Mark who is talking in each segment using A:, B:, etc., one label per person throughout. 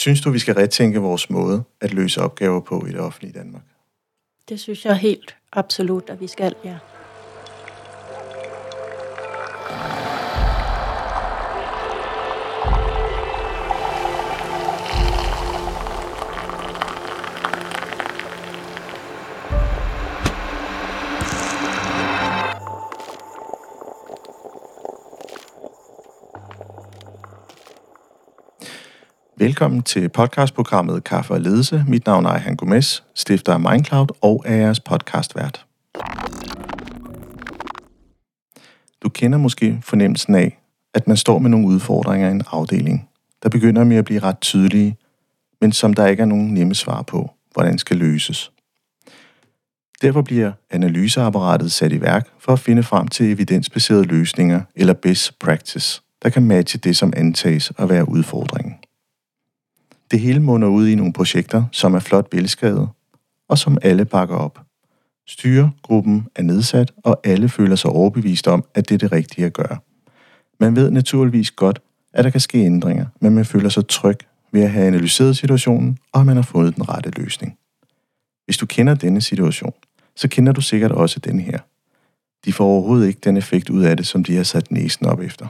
A: Synes du, vi skal retænke vores måde at løse opgaver på i det offentlige Danmark?
B: Det synes jeg helt absolut, at vi skal, ja.
A: Velkommen til podcastprogrammet Kaffe og Ledelse. Mit navn er Han Gomes, stifter af Mindcloud og er jeres podcastvært. Du kender måske fornemmelsen af, at man står med nogle udfordringer i en afdeling, der begynder med at blive ret tydelige, men som der ikke er nogen nemme svar på, hvordan skal løses. Derfor bliver analyseapparatet sat i værk for at finde frem til evidensbaserede løsninger eller best practice, der kan matche det, som antages at være udfordringen. Det hele munder ud i nogle projekter, som er flot velskrevet, og som alle bakker op. Styregruppen er nedsat, og alle føler sig overbevist om, at det er det rigtige at gøre. Man ved naturligvis godt, at der kan ske ændringer, men man føler sig tryg ved at have analyseret situationen, og at man har fundet den rette løsning. Hvis du kender denne situation, så kender du sikkert også den her. De får overhovedet ikke den effekt ud af det, som de har sat næsen op efter.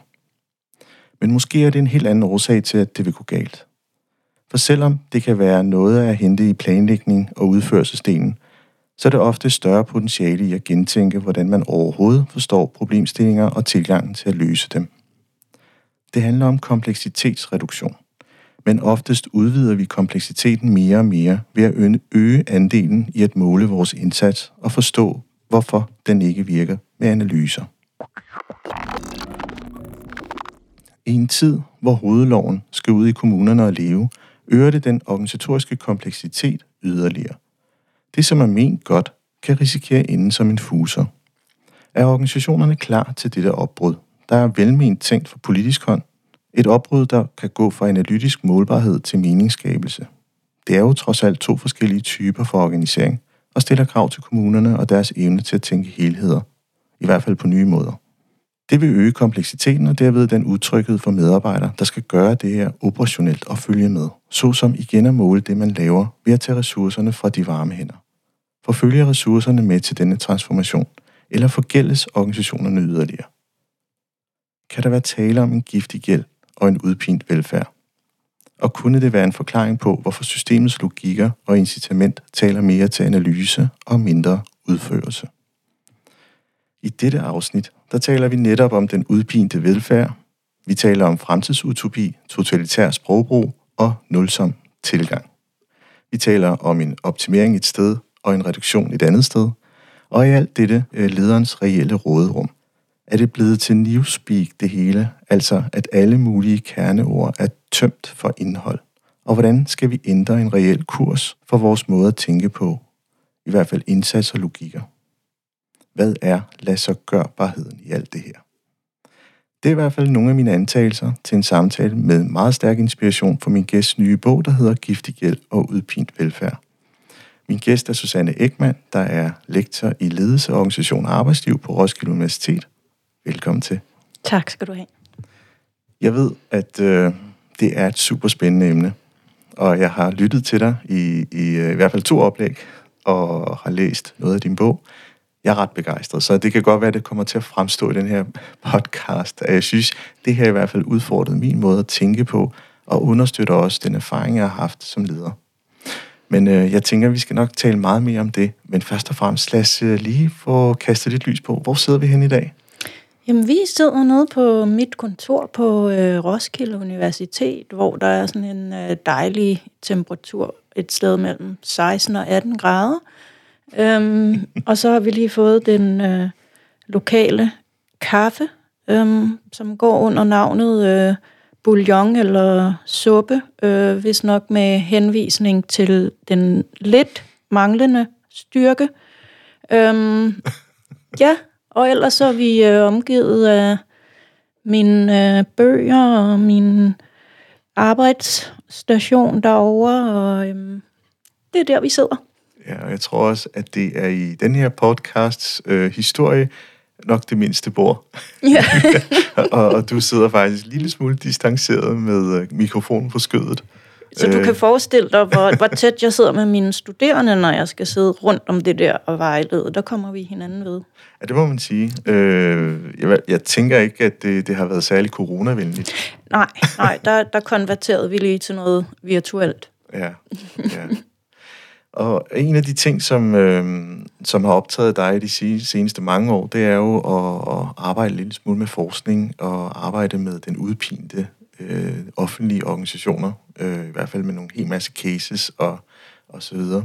A: Men måske er det en helt anden årsag til, at det vil gå galt. For selvom det kan være noget at hente i planlægning og udførelsesdelen, så er det ofte større potentiale i at gentænke, hvordan man overhovedet forstår problemstillinger og tilgangen til at løse dem. Det handler om kompleksitetsreduktion, men oftest udvider vi kompleksiteten mere og mere ved at øge andelen i at måle vores indsats og forstå, hvorfor den ikke virker med analyser. I en tid, hvor hovedloven skal ud i kommunerne og leve, øger det den organisatoriske kompleksitet yderligere. Det, som er ment godt, kan risikere inden som en fuser. Er organisationerne klar til dette opbrud, der er velment tænkt for politisk hånd, et opbrud, der kan gå fra analytisk målbarhed til meningsskabelse. Det er jo trods alt to forskellige typer for organisering, og stiller krav til kommunerne og deres evne til at tænke helheder, i hvert fald på nye måder. Det vil øge kompleksiteten og derved den utryghed for medarbejdere, der skal gøre det her operationelt og følge med, såsom igen at måle det, man laver ved at tage ressourcerne fra de varme hænder. Forfølger ressourcerne med til denne transformation, eller forgældes organisationerne yderligere? Kan der være tale om en giftig gæld og en udpint velfærd? Og kunne det være en forklaring på, hvorfor systemets logikker og incitament taler mere til analyse og mindre udførelse? I dette afsnit, der taler vi netop om den udpinte velfærd. Vi taler om fremtidsutopi, totalitær sprogbrug og nulsom tilgang. Vi taler om en optimering et sted og en reduktion et andet sted. Og i alt dette øh, lederens reelle råderum. Er det blevet til newspeak det hele, altså at alle mulige kerneord er tømt for indhold? Og hvordan skal vi ændre en reel kurs for vores måde at tænke på? I hvert fald indsats og logikker. Hvad er lad så gørbarheden i alt det her? Det er i hvert fald nogle af mine antagelser til en samtale med meget stærk inspiration fra min gæsts nye bog, der hedder Giftig Gæld og Udpint Velfærd. Min gæst er Susanne Ekman, der er lektor i ledelse, organisation og arbejdsliv på Roskilde Universitet. Velkommen til.
B: Tak skal du have.
A: Jeg ved, at øh, det er et super spændende emne, og jeg har lyttet til dig i, i, øh, i hvert fald to oplæg, og har læst noget af din bog jeg er ret begejstret, så det kan godt være, at det kommer til at fremstå i den her podcast. Jeg synes, det her i hvert fald udfordret min måde at tænke på, og understøtter også den erfaring, jeg har haft som leder. Men øh, jeg tænker, at vi skal nok tale meget mere om det. Men først og fremmest, lad os øh, lige få kastet lidt lys på. Hvor sidder vi hen i dag?
B: Jamen, vi sidder nede på mit kontor på øh, Roskilde Universitet, hvor der er sådan en øh, dejlig temperatur et sted mellem 16 og 18 grader. Øhm, og så har vi lige fået den øh, lokale kaffe, øhm, som går under navnet øh, bouillon eller suppe, øh, hvis nok med henvisning til den lidt manglende styrke. Øhm, ja, og ellers så er vi øh, omgivet af mine øh, bøger og min arbejdsstation derovre, og øhm, det er der, vi sidder.
A: Ja, og jeg tror også, at det er i den her podcasts øh, historie nok det mindste bord. Ja. og, og du sidder faktisk en lille smule distanceret med øh, mikrofonen på skødet.
B: Så du
A: Øh.
B: kan forestille dig, hvor, hvor tæt jeg sidder med mine studerende, når jeg skal sidde rundt om det der og vejlede. Der kommer vi hinanden ved.
A: Ja, det må man sige. Øh, jeg, jeg tænker ikke, at det, det har været særlig coronavenligt.
B: Nej, nej, der, der konverterede vi lige til noget virtuelt.
A: Ja, ja. Og en af de ting, som, øh, som har optaget dig de se- seneste mange år, det er jo at, at arbejde lidt smule med forskning og arbejde med den udpinte øh, offentlige organisationer, øh, i hvert fald med nogle helt masse cases og, og så videre.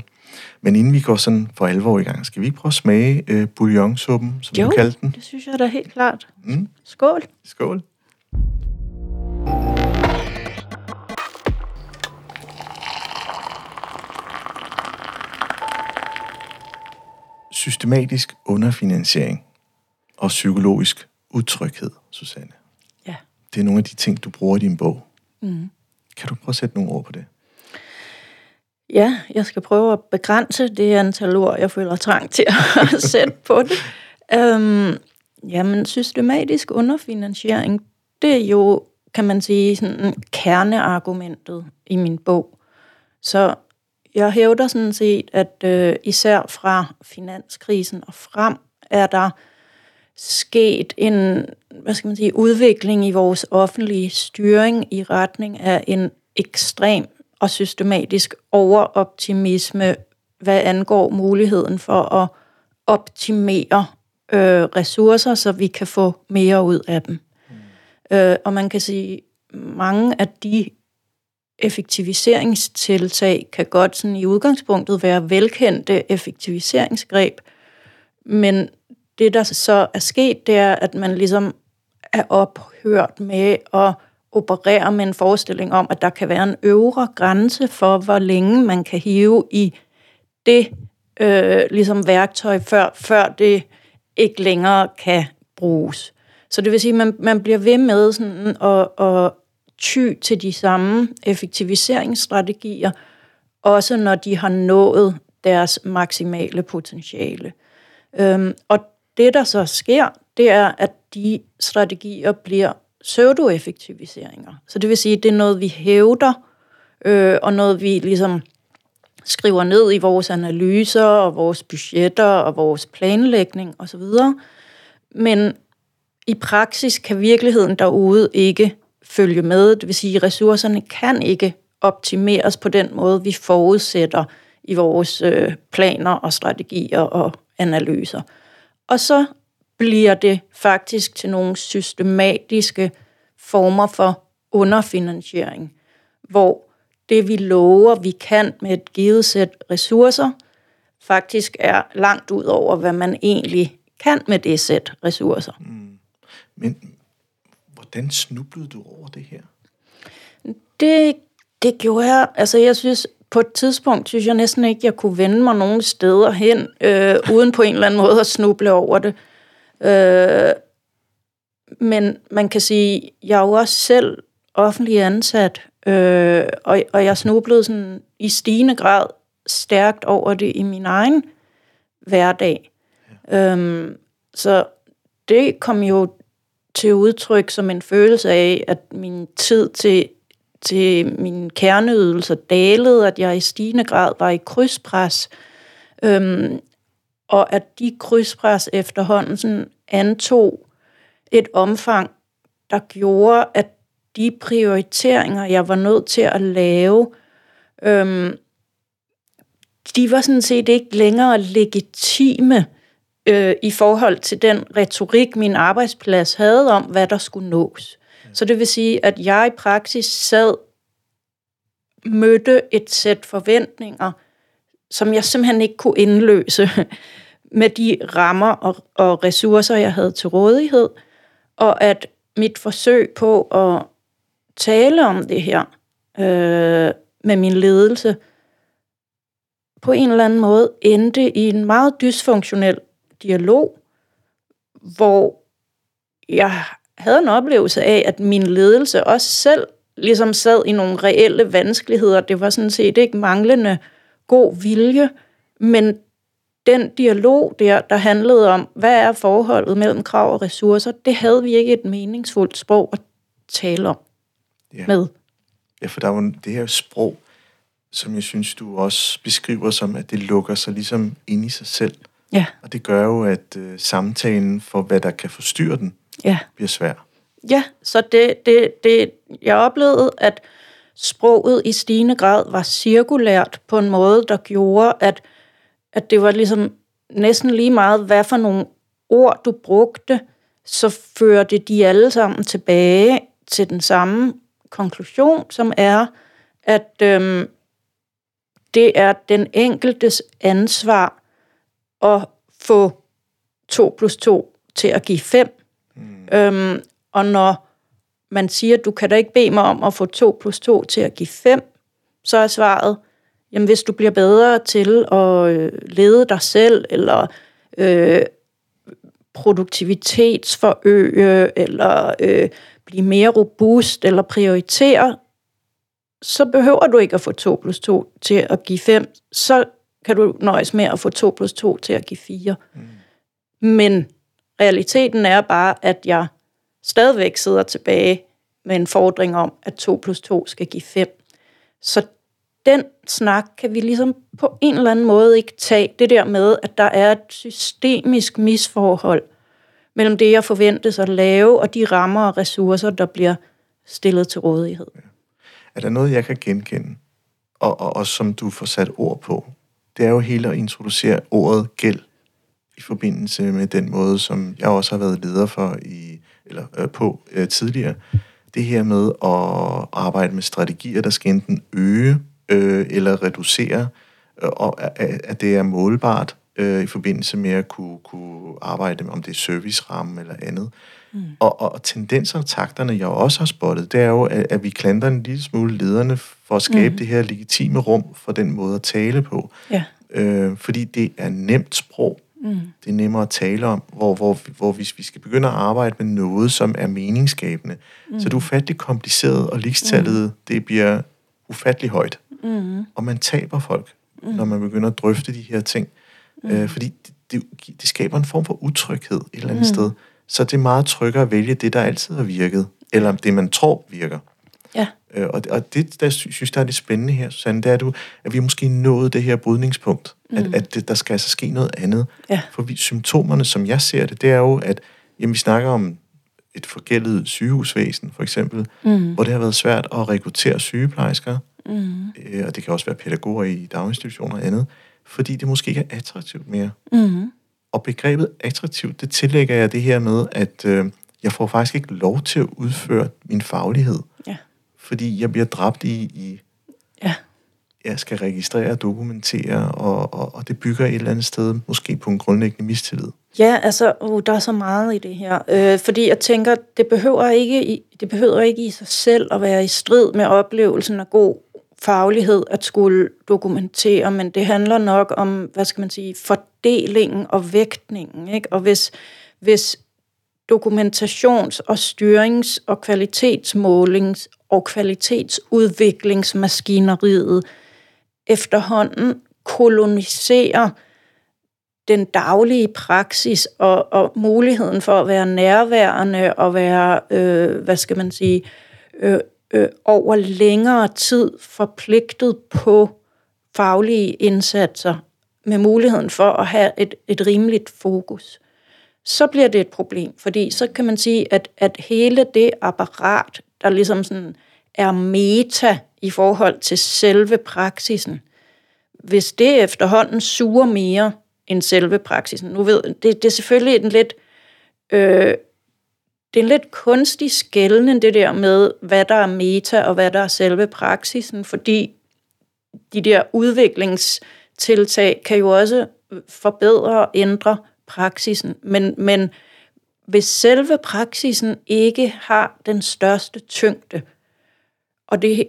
A: Men inden vi går sådan for alvor i gang, skal vi ikke prøve at smage øh, bouillonsuppen, som
B: Jo.
A: du kaldte den?
B: Det synes jeg da helt klart.
A: Mm.
B: Skål.
A: Skål. Systematisk underfinansiering og psykologisk utryghed, Susanne.
B: Ja.
A: Det er nogle af de ting, du bruger i din bog.
B: Mm.
A: Kan du prøve at sætte nogle ord på det?
B: Ja, jeg skal prøve at begrænse det antal ord, jeg føler trang til at sætte på det. Øhm, jamen, systematisk underfinansiering, det er jo, kan man sige, sådan kerneargumentet i min bog. Så jeg hævder sådan set, at øh, især fra finanskrisen og frem, er der sket en, hvad skal man sige, udvikling i vores offentlige styring i retning af en ekstrem og systematisk overoptimisme, hvad angår muligheden for at optimere øh, ressourcer, så vi kan få mere ud af dem. Mm. Øh, og man kan sige, mange af de effektiviseringstiltag kan godt sådan i udgangspunktet være velkendte effektiviseringsgreb, men det, der så er sket, det er, at man ligesom er ophørt med at operere med en forestilling om, at der kan være en øvre grænse for, hvor længe man kan hive i det øh, ligesom værktøj, før, før det ikke længere kan bruges. Så det vil sige, at man, man bliver ved med sådan at, at ty til de samme effektiviseringsstrategier, også når de har nået deres maksimale potentiale. Øhm, og det, der så sker, det er, at de strategier bliver pseudoeffektiviseringer. Så det vil sige, at det er noget, vi hævder, øh, og noget, vi ligesom skriver ned i vores analyser, og vores budgetter, og vores planlægning osv. Men i praksis kan virkeligheden derude ikke følge med. Det vil sige, at ressourcerne kan ikke optimeres på den måde, vi forudsætter i vores øh, planer og strategier og analyser. Og så bliver det faktisk til nogle systematiske former for underfinansiering, hvor det vi lover, vi kan med et givet sæt ressourcer, faktisk er langt ud over, hvad man egentlig kan med det sæt ressourcer. Mm.
A: Men hvordan snublede du over det her?
B: Det, det gjorde jeg. Altså, jeg synes, på et tidspunkt synes jeg næsten ikke, jeg kunne vende mig nogen steder hen, øh, uden på en eller anden måde at snuble over det. Øh, men man kan sige, jeg er jo også selv offentlig ansat, øh, og, og jeg snublede sådan i stigende grad stærkt over det i min egen hverdag. Ja. Øhm, så det kom jo til udtryk som en følelse af, at min tid til, til min kerneydelser dalede, at jeg i stigende grad var i krydspres, øhm, og at de krydspres efterhånden sådan antog et omfang, der gjorde, at de prioriteringer, jeg var nødt til at lave, øhm, de var sådan set ikke længere legitime øh, i forhold til den retorik, min arbejdsplads havde om, hvad der skulle nås. Så det vil sige, at jeg i praksis sad, mødte et sæt forventninger, som jeg simpelthen ikke kunne indløse med de rammer og, og ressourcer, jeg havde til rådighed, og at mit forsøg på at tale om det her øh, med min ledelse, på en eller anden måde endte i en meget dysfunktionel dialog, hvor jeg havde en oplevelse af, at min ledelse også selv ligesom sad i nogle reelle vanskeligheder. Det var sådan set ikke manglende god vilje, men den dialog der, der handlede om, hvad er forholdet mellem krav og ressourcer, det havde vi ikke et meningsfuldt sprog at tale om
A: Ja.
B: med.
A: Ja, for der er jo det her sprog, som jeg synes, du også beskriver som, at det lukker sig ligesom ind i sig selv.
B: Ja.
A: Og det gør jo, at øh, samtalen for, hvad der kan forstyrre den,
B: Ja.
A: bliver svær.
B: Ja, så det, det, det, jeg oplevede, at sproget i stigende grad var cirkulært på en måde, der gjorde, at, at det var ligesom næsten lige meget, hvad for nogle ord du brugte, så førte de alle sammen tilbage til den samme konklusion, som er, at øhm, det er den enkeltes ansvar at få 2 plus 2 til at give 5. Mm. Øhm, og når man siger, du kan da ikke bede mig om at få 2 plus 2 til at give 5, så er svaret, jamen hvis du bliver bedre til at øh, lede dig selv, eller øh, produktivitetsforøge, eller øh, blive mere robust, eller prioritere, så behøver du ikke at få 2 plus 2 til at give 5. Så kan du nøjes med at få 2 plus 2 til at give 4. Mm. Men realiteten er bare, at jeg stadigvæk sidder tilbage med en fordring om, at 2 plus 2 skal give 5. Så den snak kan vi ligesom på en eller anden måde ikke tage. Det der med, at der er et systemisk misforhold mellem det, jeg forventes at lave, og de rammer og ressourcer, der bliver stillet til rådighed.
A: Er der noget, jeg kan genkende, og, og, og som du får sat ord på? Det er jo hele at introducere ordet gæld i forbindelse med den måde, som jeg også har været leder for i eller øh, på øh, tidligere. Det her med at arbejde med strategier, der skal enten øge øh, eller reducere, øh, og at, at det er målbart øh, i forbindelse med at kunne, kunne arbejde med, om det er serviceramme eller andet. Mm. Og, og tendenser og takterne, jeg også har spottet, det er jo, at, at vi klandrer en lille smule lederne for at skabe mm. det her legitime rum for den måde at tale på.
B: Ja.
A: Øh, fordi det er nemt sprog. Mm. Det er nemmere at tale om, hvor, hvor, hvor hvis vi skal begynde at arbejde med noget, som er meningsskabende, mm. så er det ufattelig kompliceret, og ligestallet, mm. det bliver ufattelig højt. Mm. Og man taber folk, mm. når man begynder at drøfte de her ting. Mm. Øh, fordi det, det, det skaber en form for utryghed et eller andet mm. sted. Så det er meget tryggere at vælge det, der altid har virket, eller det, man tror virker.
B: Ja.
A: Øh, og, og det, der synes der er det spændende her, Susanne, det er, at, du, at vi måske nået det her brydningspunkt. Mm. At, at det, der skal altså ske noget andet.
B: Ja.
A: For vi, symptomerne, som jeg ser det, det er jo, at jamen, vi snakker om et forgældet sygehusvæsen, for eksempel, mm. hvor det har været svært at rekruttere sygeplejersker, mm. øh, og det kan også være pædagoger i daginstitutioner og andet, fordi det måske ikke er attraktivt mere.
B: Mm.
A: Og begrebet attraktivt, det tillægger jeg det her med, at øh, jeg får faktisk ikke lov til at udføre min faglighed,
B: Ja.
A: fordi jeg bliver dræbt i, i
B: Ja.
A: jeg skal registrere og dokumentere, og, og, og det bygger et eller andet sted måske på en grundlæggende mistillid.
B: Ja, altså, uh, der er så meget i det her. Øh, fordi jeg tænker, det behøver, ikke i, det behøver ikke i sig selv at være i strid med oplevelsen af god faglighed at skulle dokumentere, men det handler nok om, hvad skal man sige, fordelingen og vægtningen. Ikke? Og hvis, hvis dokumentations- og styrings- og kvalitetsmålings- og kvalitetsudviklingsmaskineriet efterhånden koloniserer den daglige praksis og, og muligheden for at være nærværende og være, øh, hvad skal man sige, øh, øh, over længere tid forpligtet på faglige indsatser med muligheden for at have et, et rimeligt fokus, så bliver det et problem, fordi så kan man sige, at, at hele det apparat, der ligesom sådan er meta i forhold til selve praksisen, hvis det efterhånden suger mere end selve praksisen. Nu ved det, det er selvfølgelig en lidt øh, det er en lidt kunstig skældning, det der med, hvad der er meta og hvad der er selve praksisen, fordi de der udviklingstiltag kan jo også forbedre og ændre praksisen. Men, men hvis selve praksisen ikke har den største tyngde, og det,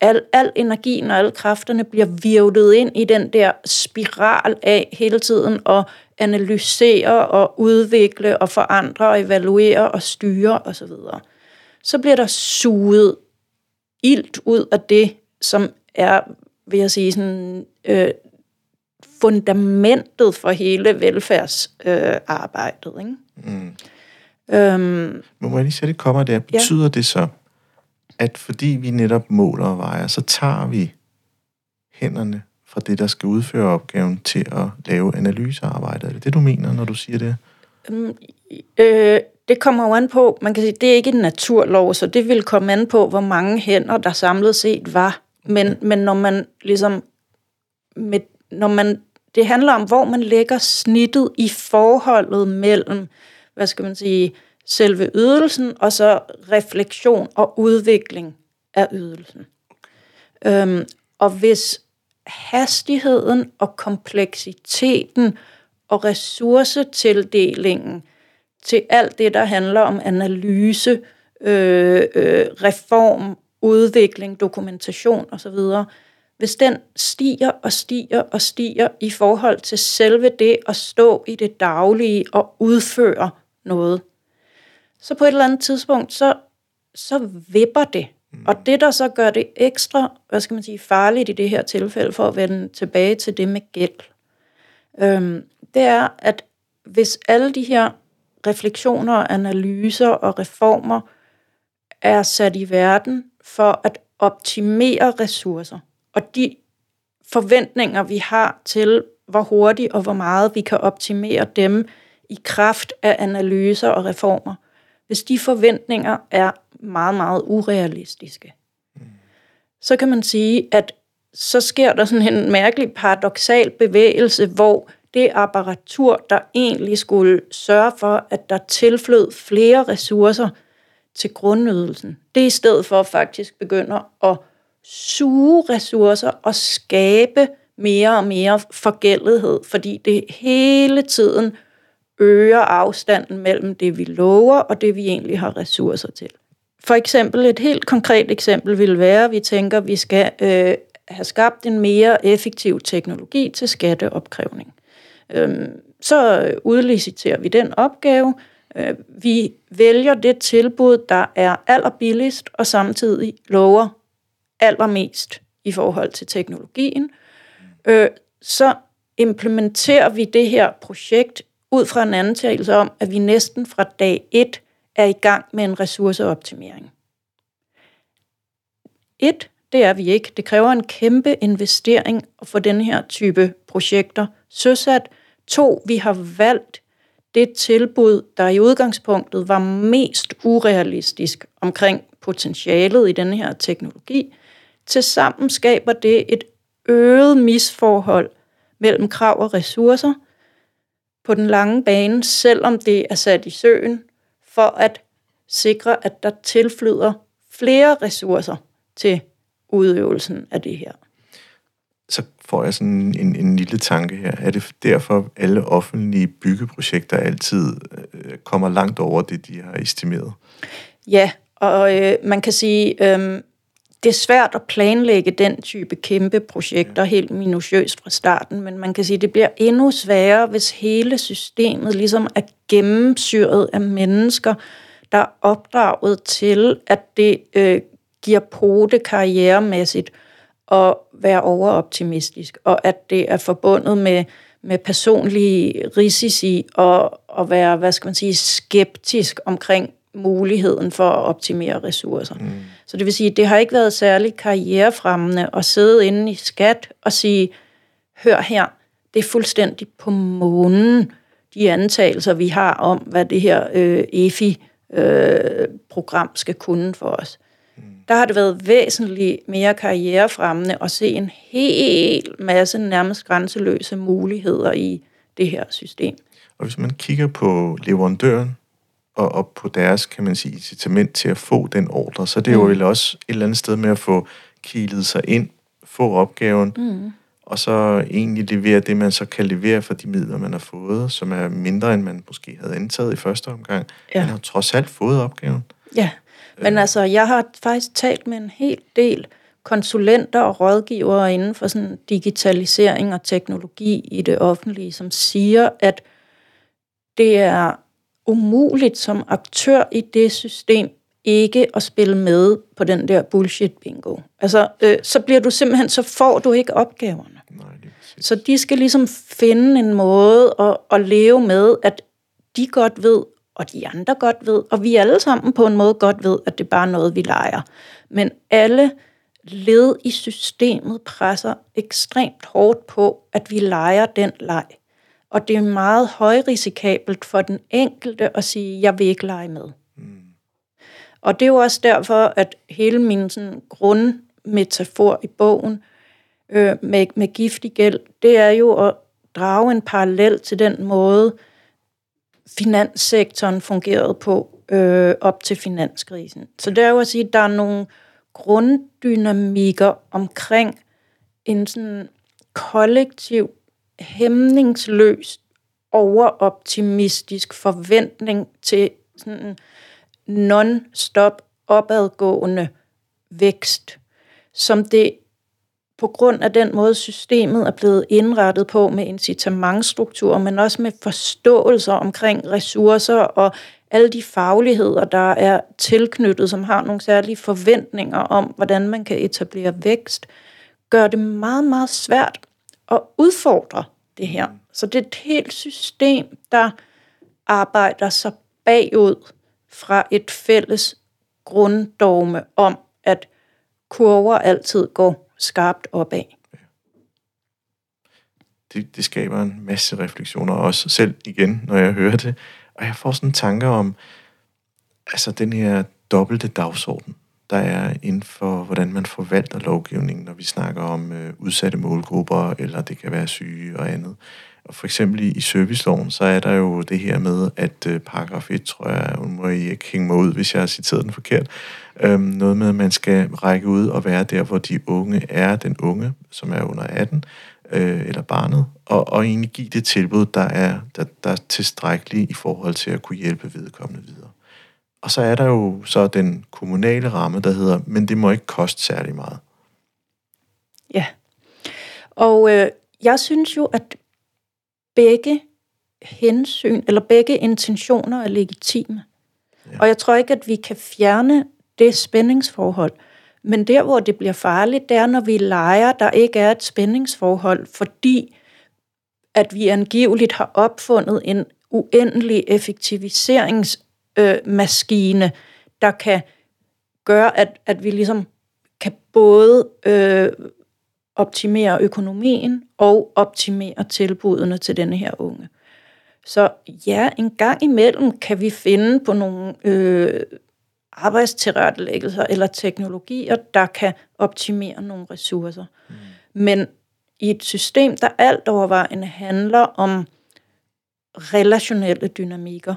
B: al, al energien og alle kræfterne bliver virvlet ind i den der spiral af hele tiden at analysere og udvikle og forandre og evaluere og styre osv. Så, så bliver der suget ilt ud af det, som er, vil jeg sige, sådan, øh, fundamentet for hele velfærdsarbejdet. Øh, ikke?
A: Mm.
B: Øhm,
A: Men må jeg lige sætte et kommer der? Betyder ja. det så, at fordi vi netop måler og vejer, så tager vi hænderne fra det, der skal udføre opgaven til at lave analysearbejde. Er det det, du mener, når du siger det?
B: Øhm, øh, det kommer jo an på, man kan sige, det er ikke en naturlov, så det vil komme an på, hvor mange hænder, der samlet set var. Men, men når man ligesom, med, når man, det handler om, hvor man lægger snittet i forholdet mellem, hvad skal man sige, selve ydelsen, og så refleksion og udvikling af ydelsen. Øhm, og hvis hastigheden og kompleksiteten og ressourcetildelingen til alt det, der handler om analyse, øh, øh, reform, udvikling, dokumentation osv., hvis den stiger og stiger og stiger i forhold til selve det at stå i det daglige og udføre noget, så på et eller andet tidspunkt, så, så vipper det. Mm. Og det, der så gør det ekstra, hvad skal man sige, farligt i det her tilfælde, for at vende tilbage til det med gæld, øhm, det er, at hvis alle de her refleksioner, analyser og reformer er sat i verden for at optimere ressourcer, og de forventninger, vi har til, hvor hurtigt og hvor meget vi kan optimere dem i kraft af analyser og reformer, hvis de forventninger er meget, meget urealistiske, så kan man sige, at så sker der sådan en mærkelig paradoxal bevægelse, hvor det apparatur, der egentlig skulle sørge for, at der tilflød flere ressourcer til grundydelsen, det i stedet for faktisk begynder at suge ressourcer og skabe mere og mere forgældighed, fordi det hele tiden øger afstanden mellem det, vi lover, og det, vi egentlig har ressourcer til. For eksempel, et helt konkret eksempel vil være, at vi tænker, at vi skal øh, have skabt en mere effektiv teknologi til skatteopkrævning. Øh, så udliciterer vi den opgave. Øh, vi vælger det tilbud, der er allerbilligst, og samtidig lover allermest i forhold til teknologien. Øh, så implementerer vi det her projekt ud fra en antagelse om, at vi næsten fra dag 1 er i gang med en ressourceoptimering. Et, det er vi ikke. Det kræver en kæmpe investering at få den her type projekter søsat. To, vi har valgt det tilbud, der i udgangspunktet var mest urealistisk omkring potentialet i denne her teknologi. Tilsammen skaber det et øget misforhold mellem krav og ressourcer – på den lange bane, selvom det er sat i søen, for at sikre, at der tilflyder flere ressourcer til udøvelsen af det her.
A: Så får jeg sådan en, en lille tanke her. Er det derfor, alle offentlige byggeprojekter altid øh, kommer langt over det, de har estimeret?
B: Ja, og øh, man kan sige, øh, det er svært at planlægge den type kæmpe projekter helt minutiøst fra starten, men man kan sige, at det bliver endnu sværere, hvis hele systemet ligesom er gennemsyret af mennesker, der er opdraget til, at det øh, giver pote karrieremæssigt at være overoptimistisk, og at det er forbundet med, med personlige risici og at være, hvad skal man sige, skeptisk omkring muligheden for at optimere ressourcer. Mm. Så det vil sige, det har ikke været særlig karrierefremmende at sidde inde i skat og sige, hør her, det er fuldstændig på månen, de antagelser, vi har om, hvad det her øh, EFI-program øh, skal kunne for os. Mm. Der har det været væsentligt mere karrierefremmende at se en hel masse nærmest grænseløse muligheder i det her system.
A: Og hvis man kigger på leverandøren, og, og på deres, kan man sige, incitament til at få den ordre. Så det er jo mm. også et eller andet sted med at få kilet sig ind, få opgaven, mm. og så egentlig levere det, man så kan levere for de midler, man har fået, som er mindre, end man måske havde antaget i første omgang. Ja. Man har trods alt fået opgaven.
B: Ja, men øh. altså, jeg har faktisk talt med en hel del konsulenter og rådgivere inden for sådan digitalisering og teknologi i det offentlige, som siger, at det er umuligt som aktør i det system ikke at spille med på den der bullshit bingo. Altså, øh, så bliver du simpelthen, så får du ikke opgaverne. Nej, så de skal ligesom finde en måde at, at leve med, at de godt ved, og de andre godt ved, og vi alle sammen på en måde godt ved, at det er bare noget, vi leger. Men alle led i systemet presser ekstremt hårdt på, at vi leger den leg. Og det er meget højrisikabelt for den enkelte at sige, jeg vil ikke lege med. Mm. Og det er jo også derfor, at hele min sådan, grundmetafor i bogen øh, med, med giftig gæld, det er jo at drage en parallel til den måde, finanssektoren fungerede på øh, op til finanskrisen. Så det er jo at sige, at der er nogle grunddynamikker omkring en sådan kollektiv, hæmningsløs, overoptimistisk forventning til sådan non-stop opadgående vækst, som det på grund af den måde, systemet er blevet indrettet på med incitamentstrukturer, men også med forståelser omkring ressourcer og alle de fagligheder, der er tilknyttet, som har nogle særlige forventninger om, hvordan man kan etablere vækst, gør det meget, meget svært at udfordre det her. Så det er et helt system, der arbejder sig bagud fra et fælles grunddogme om, at kurver altid går skarpt opad.
A: Det, det skaber en masse refleksioner, også selv igen, når jeg hører det. Og jeg får sådan tanker om, altså den her dobbelte dagsorden, der er inden for, hvordan man forvalter lovgivningen, når vi snakker om øh, udsatte målgrupper, eller det kan være syge og andet. Og for eksempel i, i serviceloven, så er der jo det her med, at øh, paragraf 1, tror jeg, hun må I øh, ikke hænge mig ud, hvis jeg har citeret den forkert, øhm, noget med, at man skal række ud og være der, hvor de unge er, den unge, som er under 18, øh, eller barnet, og, og egentlig give det tilbud, der er, der, der er tilstrækkeligt i forhold til at kunne hjælpe vedkommende videre. Og så er der jo så den kommunale ramme, der hedder, men det må ikke koste særlig meget.
B: Ja, og øh, jeg synes jo, at begge hensyn, eller begge intentioner er legitime. Ja. Og jeg tror ikke, at vi kan fjerne det spændingsforhold. Men der, hvor det bliver farligt, det er, når vi leger, der ikke er et spændingsforhold, fordi at vi angiveligt har opfundet en uendelig effektiviseringsmaskine, øh, der kan gøre, at, at vi ligesom kan både øh, optimere økonomien og optimere tilbudene til denne her unge. Så ja, en gang imellem kan vi finde på nogle øh, arbejdstilrettelæggelser eller teknologier, der kan optimere nogle ressourcer. Mm. Men i et system, der alt overvejende handler om relationelle dynamikker,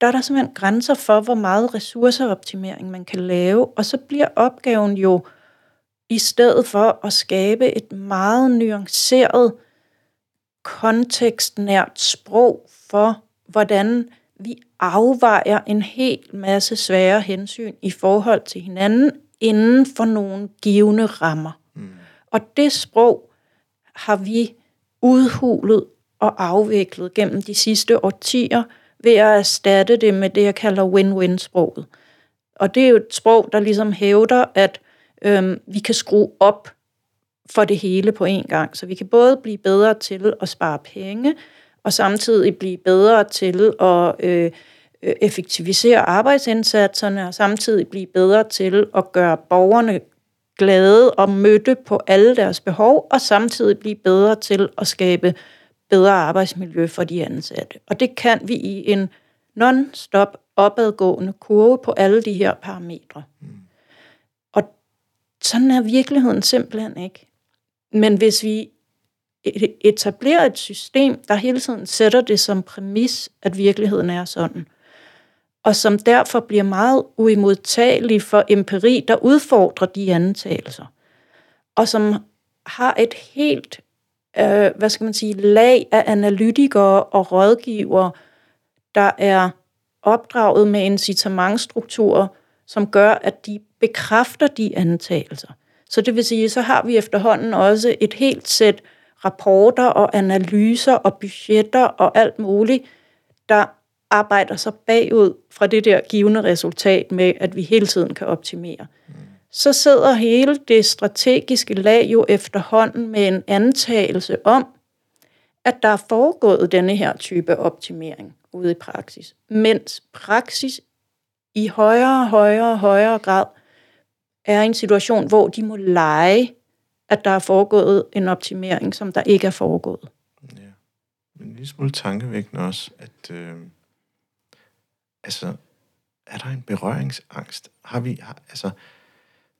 B: der er der simpelthen grænser for, hvor meget ressourceoptimering man kan lave, og så bliver opgaven jo i stedet for at skabe et meget nuanceret, kontekstnært sprog for, hvordan vi afvejer en hel masse svære hensyn i forhold til hinanden inden for nogle givende rammer. Mm. Og det sprog har vi udhulet og afviklet gennem de sidste årtier ved at erstatte det med det, jeg kalder win-win-sproget. Og det er jo et sprog, der ligesom hævder, at øhm, vi kan skrue op for det hele på én gang. Så vi kan både blive bedre til at spare penge, og samtidig blive bedre til at øh, øh, effektivisere arbejdsindsatserne, og samtidig blive bedre til at gøre borgerne glade og mødte på alle deres behov, og samtidig blive bedre til at skabe bedre arbejdsmiljø for de ansatte. Og det kan vi i en non-stop opadgående kurve på alle de her parametre. Mm. Og sådan er virkeligheden simpelthen ikke. Men hvis vi e- etablerer et system, der hele tiden sætter det som præmis, at virkeligheden er sådan, og som derfor bliver meget uimodtagelig for empiri, der udfordrer de antagelser, og som har et helt, øh, hvad skal man sige, lag af analytikere og rådgivere, der er opdraget med incitamentstrukturer, som gør, at de bekræfter de antagelser. Så det vil sige, så har vi efterhånden også et helt sæt rapporter og analyser og budgetter og alt muligt, der arbejder sig bagud fra det der givende resultat med, at vi hele tiden kan optimere. Mm. Så sidder hele det strategiske lag jo efterhånden med en antagelse om, at der er foregået denne her type optimering. ude i praksis. Mens praksis i højere, og højere, og højere grad er en situation, hvor de må lege, at der er foregået en optimering, som der ikke er foregået. Ja.
A: Men en lille smule tankevækkende også, at øh, altså, er der en berøringsangst? Har vi, har, altså,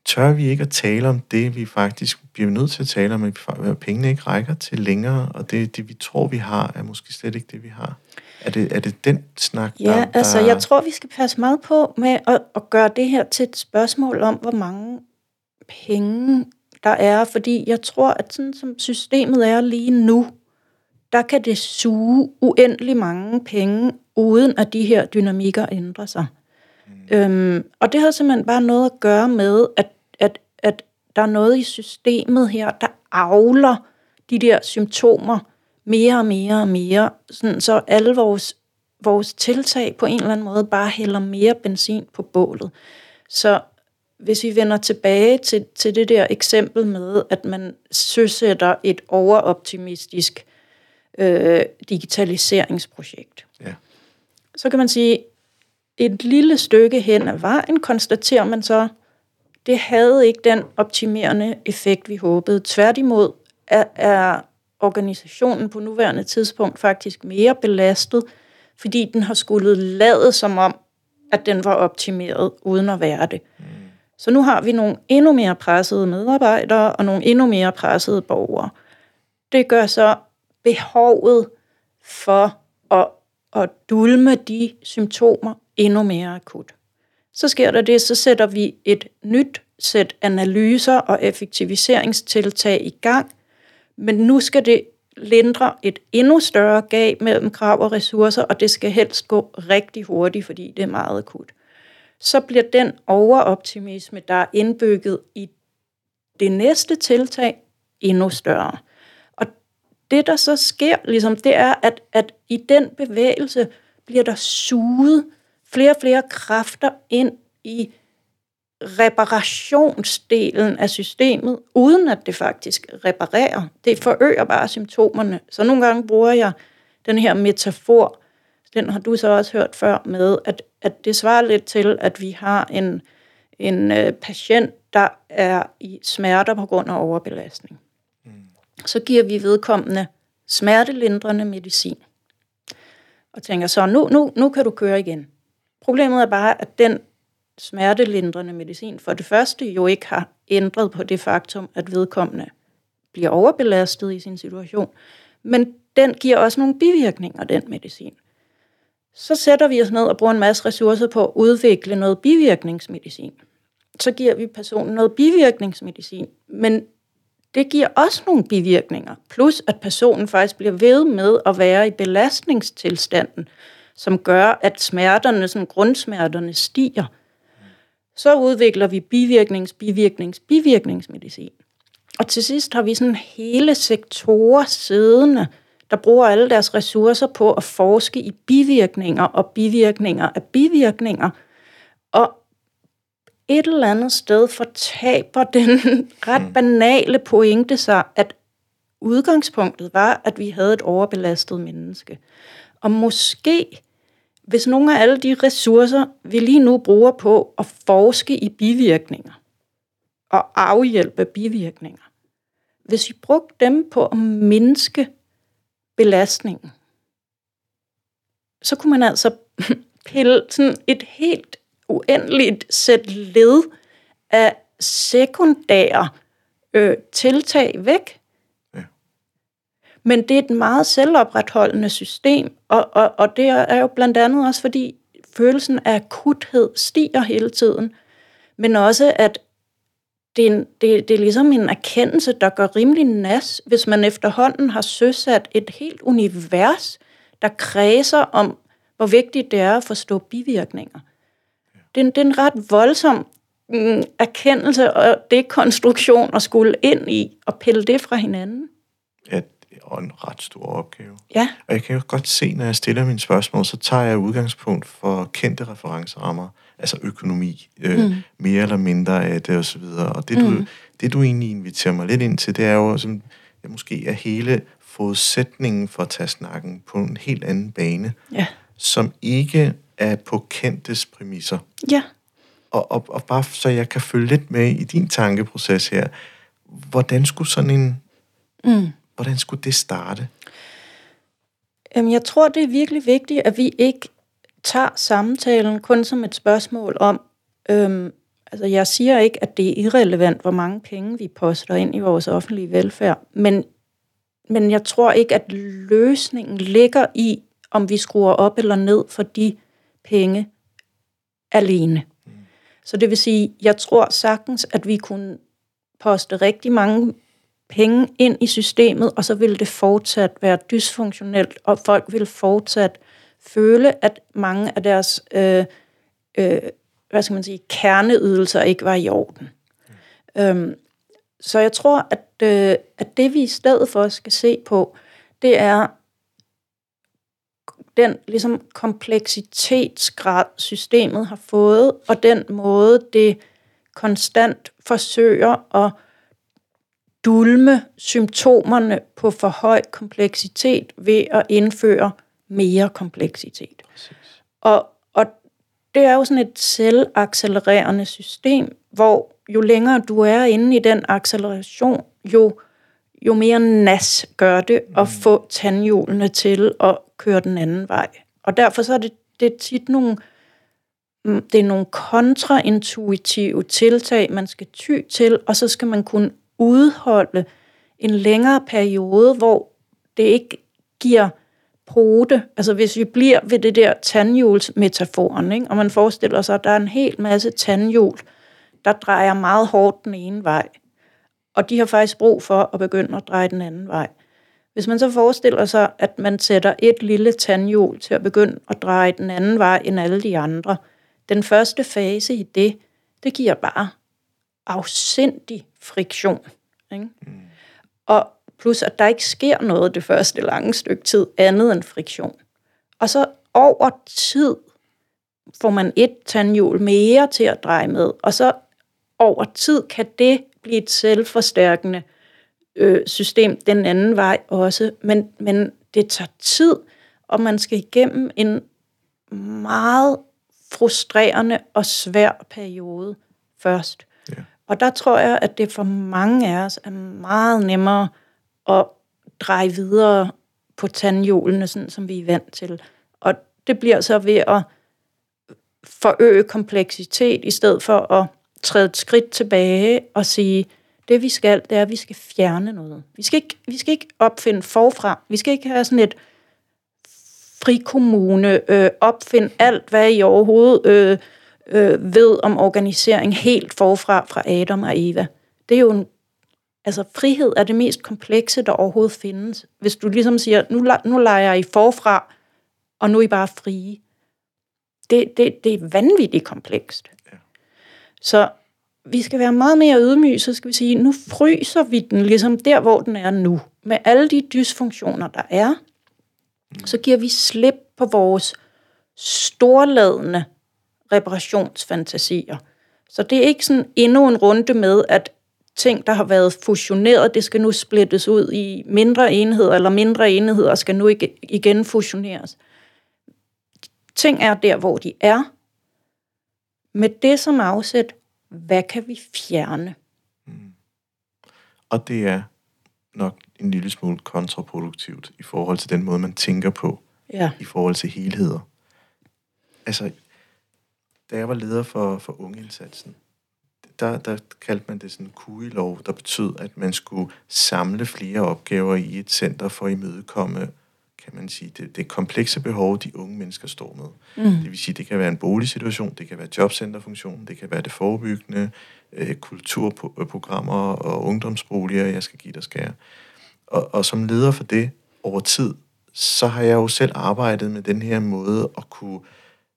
A: tør vi ikke at tale om det, vi faktisk bliver nødt til at tale om, at pengene ikke rækker til længere, og det, det vi tror, vi har, er måske slet ikke det, vi har? Er det, er det den snak,
B: Ja, der, altså jeg tror, vi skal passe meget på med at, at gøre det her til et spørgsmål om, hvor mange penge der er, fordi jeg tror, at sådan som systemet er lige nu, der kan det suge uendelig mange penge, uden at de her dynamikker ændrer sig. Mm. Øhm, og det har simpelthen bare noget at gøre med, at der er noget i systemet her, der avler de der symptomer mere og mere og mere, sådan, så alle vores, vores tiltag på en eller anden måde bare hælder mere benzin på bålet. Så hvis vi vender tilbage til, til det der eksempel med, at man søsætter et overoptimistisk øh, digitaliseringsprojekt, ja. så kan man sige, et lille stykke hen ad vejen konstaterer man så, det havde ikke den optimerende effekt, vi håbede. Tværtimod er, er organisationen på nuværende tidspunkt faktisk mere belastet, fordi den har skulle lade som om, at den var optimeret, uden at være det. Mm. Så nu har vi nogle endnu mere pressede medarbejdere og nogle endnu mere pressede borgere. Det gør så behovet for at, at dulme de symptomer endnu mere akut. Så sker der det, så sætter vi et nyt sæt analyser og effektiviseringstiltag i gang, men nu skal det lindre et endnu større gab mellem krav og ressourcer, og det skal helst gå rigtig hurtigt, fordi det er meget akut. Så bliver den overoptimisme, der er indbygget i det næste tiltag, endnu større. Og det, der så sker, ligesom, det er, at, at i den bevægelse bliver der suget flere og flere kræfter ind i reparationsdelen af systemet, uden at det faktisk reparerer. Det forøger bare symptomerne. Så nogle gange bruger jeg den her metafor, den har du så også hørt før med, at, at det svarer lidt til, at vi har en, en øh, patient, der er i smerter på grund af overbelastning. Mm. Så giver vi vedkommende smertelindrende medicin. Og tænker så, nu, nu, nu kan du køre igen. Problemet er bare, at den smertelindrende medicin for det første jo ikke har ændret på det faktum, at vedkommende bliver overbelastet i sin situation, men den giver også nogle bivirkninger, den medicin. Så sætter vi os ned og bruger en masse ressourcer på at udvikle noget bivirkningsmedicin. Så giver vi personen noget bivirkningsmedicin, men det giver også nogle bivirkninger. Plus at personen faktisk bliver ved med at være i belastningstilstanden, som gør, at smerterne, sådan grundsmerterne stiger – så udvikler vi bivirknings, bivirknings, bivirkningsmedicin. Og til sidst har vi sådan hele sektorer siddende, der bruger alle deres ressourcer på at forske i bivirkninger og bivirkninger af bivirkninger. Og et eller andet sted fortaber den ret mm. banale pointe sig, at udgangspunktet var, at vi havde et overbelastet menneske. Og måske hvis nogle af alle de ressourcer, vi lige nu bruger på at forske i bivirkninger og afhjælpe bivirkninger, hvis vi brugte dem på at mindske belastningen, så kunne man altså pille sådan et helt uendeligt sæt led af sekundære øh, tiltag væk, men det er et meget selvopretholdende system, og, og, og det er jo blandt andet også, fordi følelsen af akuthed stiger hele tiden, men også, at det er, en, det, det er ligesom en erkendelse, der gør rimelig nas, hvis man efterhånden har søsat et helt univers, der kredser om, hvor vigtigt det er at forstå bivirkninger. Det er, det er en ret voldsom mm, erkendelse og dekonstruktion at skulle ind i og pille det fra hinanden.
A: Ja, og en ret stor opgave.
B: Ja.
A: Og jeg kan jo godt se, når jeg stiller mine spørgsmål, så tager jeg udgangspunkt for kendte referencerammer, altså økonomi, øh, mm. mere eller mindre af det osv. Og, og det, mm. du, det, du egentlig inviterer mig lidt ind til, det er jo, som, ja, måske er hele forudsætningen for at tage snakken på en helt anden bane.
B: Ja.
A: som ikke er på kendtes præmisser.
B: Ja.
A: Og, og, og bare så jeg kan følge lidt med i din tankeproces her, hvordan skulle sådan en, mm. Hvordan skulle det starte?
B: Jamen, jeg tror, det er virkelig vigtigt, at vi ikke tager samtalen kun som et spørgsmål om, øhm, altså jeg siger ikke, at det er irrelevant, hvor mange penge vi poster ind i vores offentlige velfærd, men, men jeg tror ikke, at løsningen ligger i, om vi skruer op eller ned for de penge alene. Mm. Så det vil sige, jeg tror sagtens, at vi kunne poste rigtig mange penge ind i systemet, og så ville det fortsat være dysfunktionelt, og folk ville fortsat føle, at mange af deres øh, øh, hvad skal man sige, kerneydelser ikke var i orden. Mm. Øhm, så jeg tror, at, øh, at det vi i stedet for skal se på, det er den ligesom kompleksitetsgrad, systemet har fået, og den måde, det konstant forsøger at dulme symptomerne på for høj kompleksitet ved at indføre mere kompleksitet. Præcis. Og, og det er jo sådan et selvaccelererende system, hvor jo længere du er inde i den acceleration, jo, jo mere nas gør det at mm. få tandhjulene til at køre den anden vej. Og derfor så er det, det er tit nogle, mm, det er nogle kontraintuitive tiltag, man skal ty til, og så skal man kunne udholde en længere periode, hvor det ikke giver pote. Altså hvis vi bliver ved det der tandhjulsmetaforen, ikke? og man forestiller sig, at der er en hel masse tandhjul, der drejer meget hårdt den ene vej, og de har faktisk brug for at begynde at dreje den anden vej. Hvis man så forestiller sig, at man sætter et lille tandhjul til at begynde at dreje den anden vej end alle de andre, den første fase i det, det giver bare afsindig friktion. Ikke? Mm. Og plus at der ikke sker noget det første lange stykke tid, andet end friktion. Og så over tid får man et tandhjul mere til at dreje med, og så over tid kan det blive et selvforstærkende øh, system den anden vej også, men, men det tager tid, og man skal igennem en meget frustrerende og svær periode først. Ja. Og der tror jeg, at det for mange af os er meget nemmere at dreje videre på tandhjulene, sådan som vi er vant til. Og det bliver så ved at forøge kompleksitet, i stedet for at træde et skridt tilbage og sige, det vi skal, det er, at vi skal fjerne noget. Vi skal ikke, vi skal ikke opfinde forfra. Vi skal ikke have sådan et frikommune, øh, opfinde alt, hvad I overhovedet øh, øh, ved om organisering helt forfra fra Adam og Eva. Det er jo en Altså, frihed er det mest komplekse, der overhovedet findes. Hvis du ligesom siger, nu, nu leger I forfra, og nu er I bare frie. Det, det, det er vanvittigt komplekst. Ja. Så vi skal være meget mere ydmyge, så skal vi sige, nu fryser vi den ligesom der, hvor den er nu. Med alle de dysfunktioner, der er, mm. så giver vi slip på vores storladende reparationsfantasier. Så det er ikke sådan endnu en runde med, at ting, der har været fusioneret, det skal nu splittes ud i mindre enheder, eller mindre enheder skal nu igen fusioneres. Ting er der, hvor de er. Med det som afsæt, hvad kan vi fjerne? Mm.
A: Og det er nok en lille smule kontraproduktivt i forhold til den måde, man tænker på, ja. i forhold til helheder. Altså, da jeg var leder for, for ungeindsatsen, der, der kaldte man det sådan en KUI-lov, der betød, at man skulle samle flere opgaver i et center for at imødekomme, kan man sige, det, det komplekse behov, de unge mennesker står med. Mm. Det vil sige, det kan være en boligsituation, det kan være jobcenterfunktion, det kan være det forebyggende, øh, kulturprogrammer og ungdomsboliger, jeg skal give dig skære. Og, og som leder for det over tid, så har jeg jo selv arbejdet med den her måde at kunne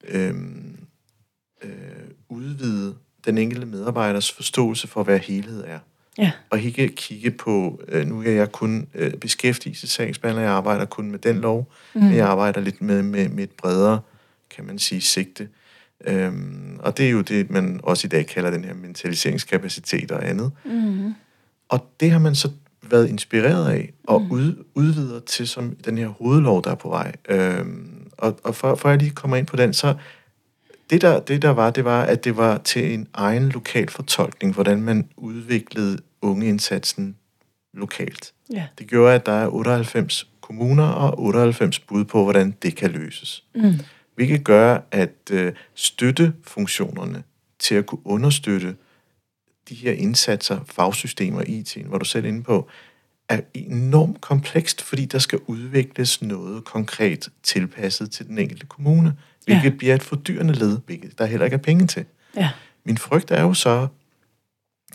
A: øh, øh, udvide den enkelte medarbejders forståelse for, hvad helhed er. Ja. Og ikke kigge på, øh, nu er jeg kun øh, beskæftigelsessagsbehandler, jeg arbejder kun med den lov, mm. men jeg arbejder lidt med, med, med et bredere, kan man sige, sigte. Øhm, og det er jo det, man også i dag kalder den her mentaliseringskapacitet og andet. Mm. Og det har man så været inspireret af og mm. ud, udvider til som den her hovedlov, der er på vej. Øhm, Og, og for, for jeg lige kommer ind på den, så det der, det der var, det var, at det var til en egen lokal fortolkning, hvordan man udviklede ungeindsatsen lokalt.
B: Ja.
A: Det gjorde, at der er 98 kommuner og 98 bud på, hvordan det kan løses.
B: Mm.
A: Hvilket gør, at øh, støttefunktionerne til at kunne understøtte de her indsatser, fagsystemer, IT, hvor du selv er inde på, er enormt komplekst, fordi der skal udvikles noget konkret tilpasset til den enkelte kommune, hvilket ja. bliver et fordyrende led, hvilket der heller ikke er penge til.
B: Ja.
A: Min frygt er jo så,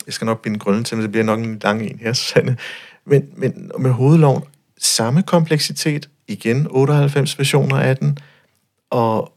A: jeg skal nok binde grunden til, men det bliver nok en lang en her, Susanne, men, men med hovedloven, samme kompleksitet, igen 98 versioner af den, og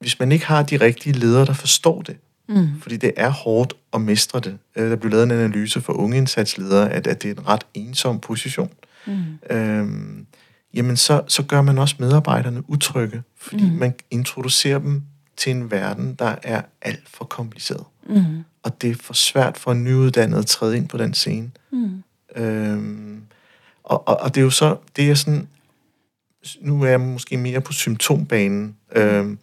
A: hvis man ikke har de rigtige ledere, der forstår det, mm. fordi det er hårdt at mestre det. Øh, Der blev lavet en analyse for unge indsatsledere, at, at det er en ret ensom position. Mm. Øhm, jamen så, så gør man også medarbejderne utrygge, fordi mm. man introducerer dem til en verden, der er alt for kompliceret. Mm. Og det er for svært for en nyuddannet at træde ind på den scene. Mm. Øhm, og, og, og det er jo så, det er sådan, nu er jeg måske mere på symptombanen. Øhm,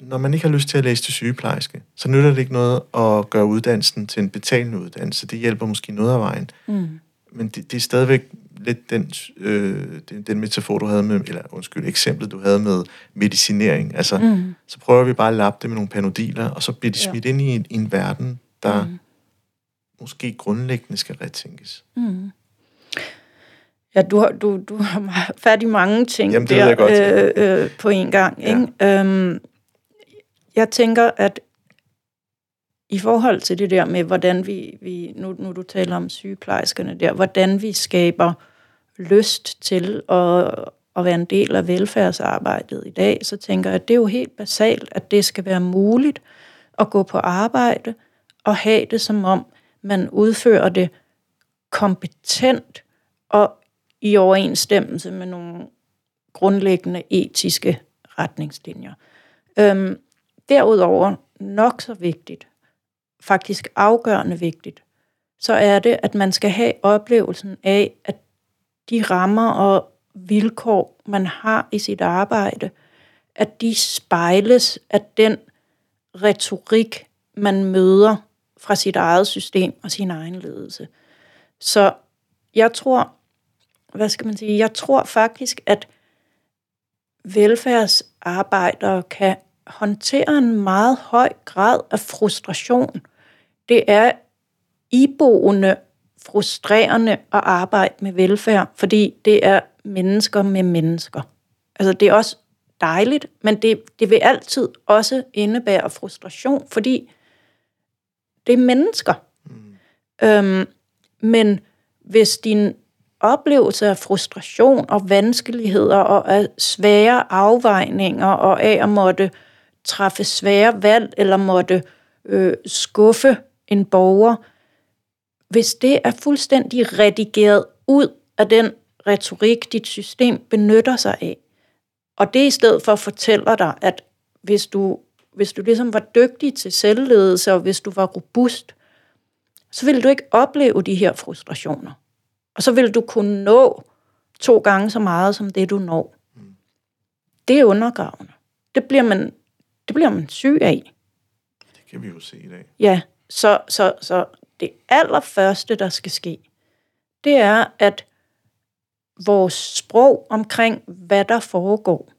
A: når man ikke har lyst til at læse til sygeplejerske, så nytter det ikke noget at gøre uddannelsen til en betalende uddannelse. Det hjælper måske noget af vejen. Mm. Men det, det er stadigvæk lidt den, øh, den, den metafor, du havde med, eller undskyld, eksemplet, du havde med medicinering. Altså, mm. så prøver vi bare at lappe det med nogle panodiler, og så bliver de smidt ja. ind i en, i en verden, der mm. måske grundlæggende skal retænkes.
B: Mm. Ja, du har, du, du har fat i mange ting
A: Jamen, det
B: der
A: jeg godt.
B: Øh, øh, på en gang.
A: Ja.
B: Ikke? Øhm, jeg tænker, at i forhold til det der med, hvordan vi, vi nu, nu du taler om sygeplejerskerne der, hvordan vi skaber lyst til at, at være en del af velfærdsarbejdet i dag, så tænker jeg, at det er jo helt basalt, at det skal være muligt at gå på arbejde og have det som om, man udfører det kompetent og i overensstemmelse med nogle grundlæggende etiske retningslinjer. Øhm, derudover, nok så vigtigt, faktisk afgørende vigtigt, så er det, at man skal have oplevelsen af, at de rammer og vilkår, man har i sit arbejde, at de spejles af den retorik, man møder fra sit eget system og sin egen ledelse. Så jeg tror, hvad skal man sige, jeg tror faktisk, at velfærdsarbejdere kan håndtere en meget høj grad af frustration. Det er iboende frustrerende at arbejde med velfærd, fordi det er mennesker med mennesker. Altså det er også dejligt, men det, det vil altid også indebære frustration, fordi det er mennesker. Mm. Øhm, men hvis din oplevelse af frustration og vanskeligheder og af svære afvejninger og af at måtte træffe svære valg eller måtte øh, skuffe en borger, hvis det er fuldstændig redigeret ud af den retorik, dit system benytter sig af, og det i stedet for fortæller dig, at hvis du, hvis du ligesom var dygtig til selvledelse, og hvis du var robust, så ville du ikke opleve de her frustrationer. Og så vil du kunne nå to gange så meget, som det du når. Det er undergravende. Det bliver man, det bliver man syg af.
A: Det kan vi jo se i dag.
B: Ja, så, så, så det allerførste, der skal ske, det er, at vores sprog omkring, hvad der foregår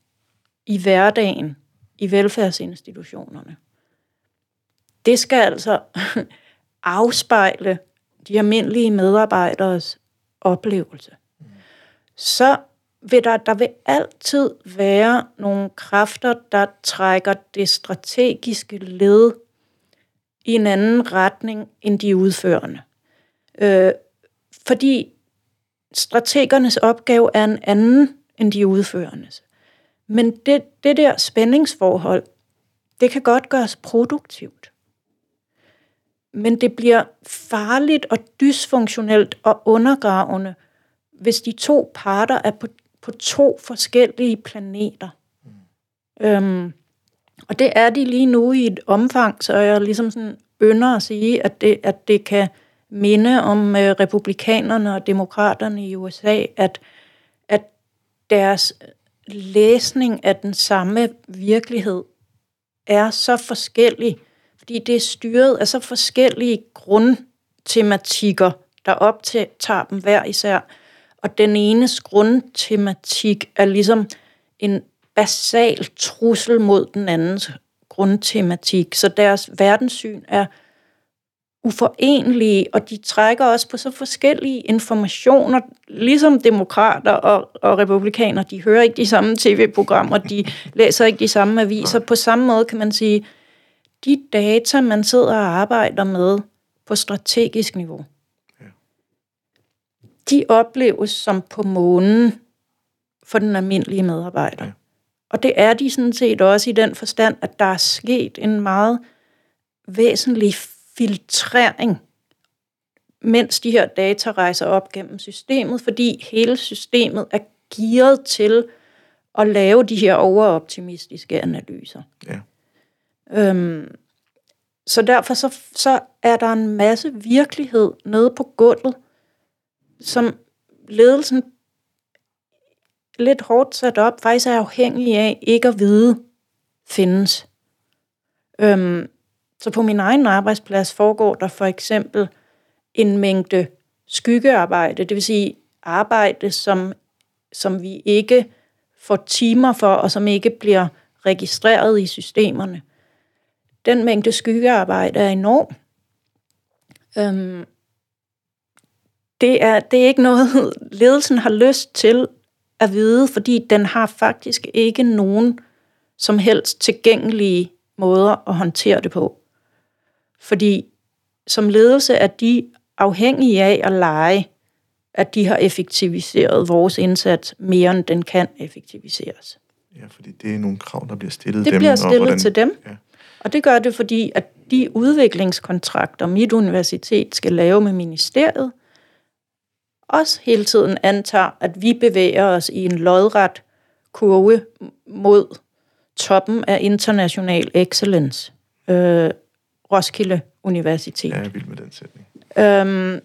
B: i hverdagen, i velfærdsinstitutionerne, det skal altså afspejle de almindelige medarbejderes oplevelse. Så vil der, der vil altid være nogle kræfter, der trækker det strategiske led i en anden retning end de udførende. Øh, fordi strategernes opgave er en anden end de udførendes. Men det, det der spændingsforhold, det kan godt gøres produktivt. Men det bliver farligt og dysfunktionelt og undergravende, hvis de to parter er på, på to forskellige planeter. Mm. Øhm, og det er de lige nu i et omfang, så jeg ligesom sådan ynder at sige, at det, at det kan minde om øh, republikanerne og demokraterne i USA, at, at deres læsning af den samme virkelighed er så forskellig, fordi det er styret af så forskellige grundtematikker, der optager dem hver især. Og den enes grundtematik er ligesom en basal trussel mod den andens grundtematik. Så deres verdenssyn er uforenlige, og de trækker også på så forskellige informationer, ligesom demokrater og, og republikaner. De hører ikke de samme tv-programmer, de læser ikke de samme aviser. På samme måde kan man sige, de data, man sidder og arbejder med på strategisk niveau, de opleves som på månen for den almindelige medarbejder. Og det er de sådan set også i den forstand, at der er sket en meget væsentlig filtrering, mens de her data rejser op gennem systemet, fordi hele systemet er gearet til at lave de her overoptimistiske analyser. Ja. Øhm, så derfor så, så er der en masse virkelighed nede på gulvet, som ledelsen lidt hårdt sat op, faktisk er afhængig af ikke at vide, findes. Øhm, så på min egen arbejdsplads foregår der for eksempel en mængde skyggearbejde, det vil sige arbejde, som, som vi ikke får timer for, og som ikke bliver registreret i systemerne. Den mængde skyggearbejde er enorm. Øhm, det, er, det er ikke noget, ledelsen har lyst til at vide, fordi den har faktisk ikke nogen som helst tilgængelige måder at håndtere det på. Fordi som ledelse er de afhængige af at lege, at de har effektiviseret vores indsats mere, end den kan effektiviseres.
A: Ja, fordi det er nogle krav, der bliver stillet
B: det
A: dem.
B: Det bliver stillet hvordan, til dem. Ja. Og det gør det, fordi at de udviklingskontrakter, mit universitet skal lave med ministeriet, også hele tiden antager, at vi bevæger os i en lodret kurve mod toppen af international excellence. Øh, Roskilde Universitet.
A: Ja, jeg er vild med den sætning.
B: Øhm,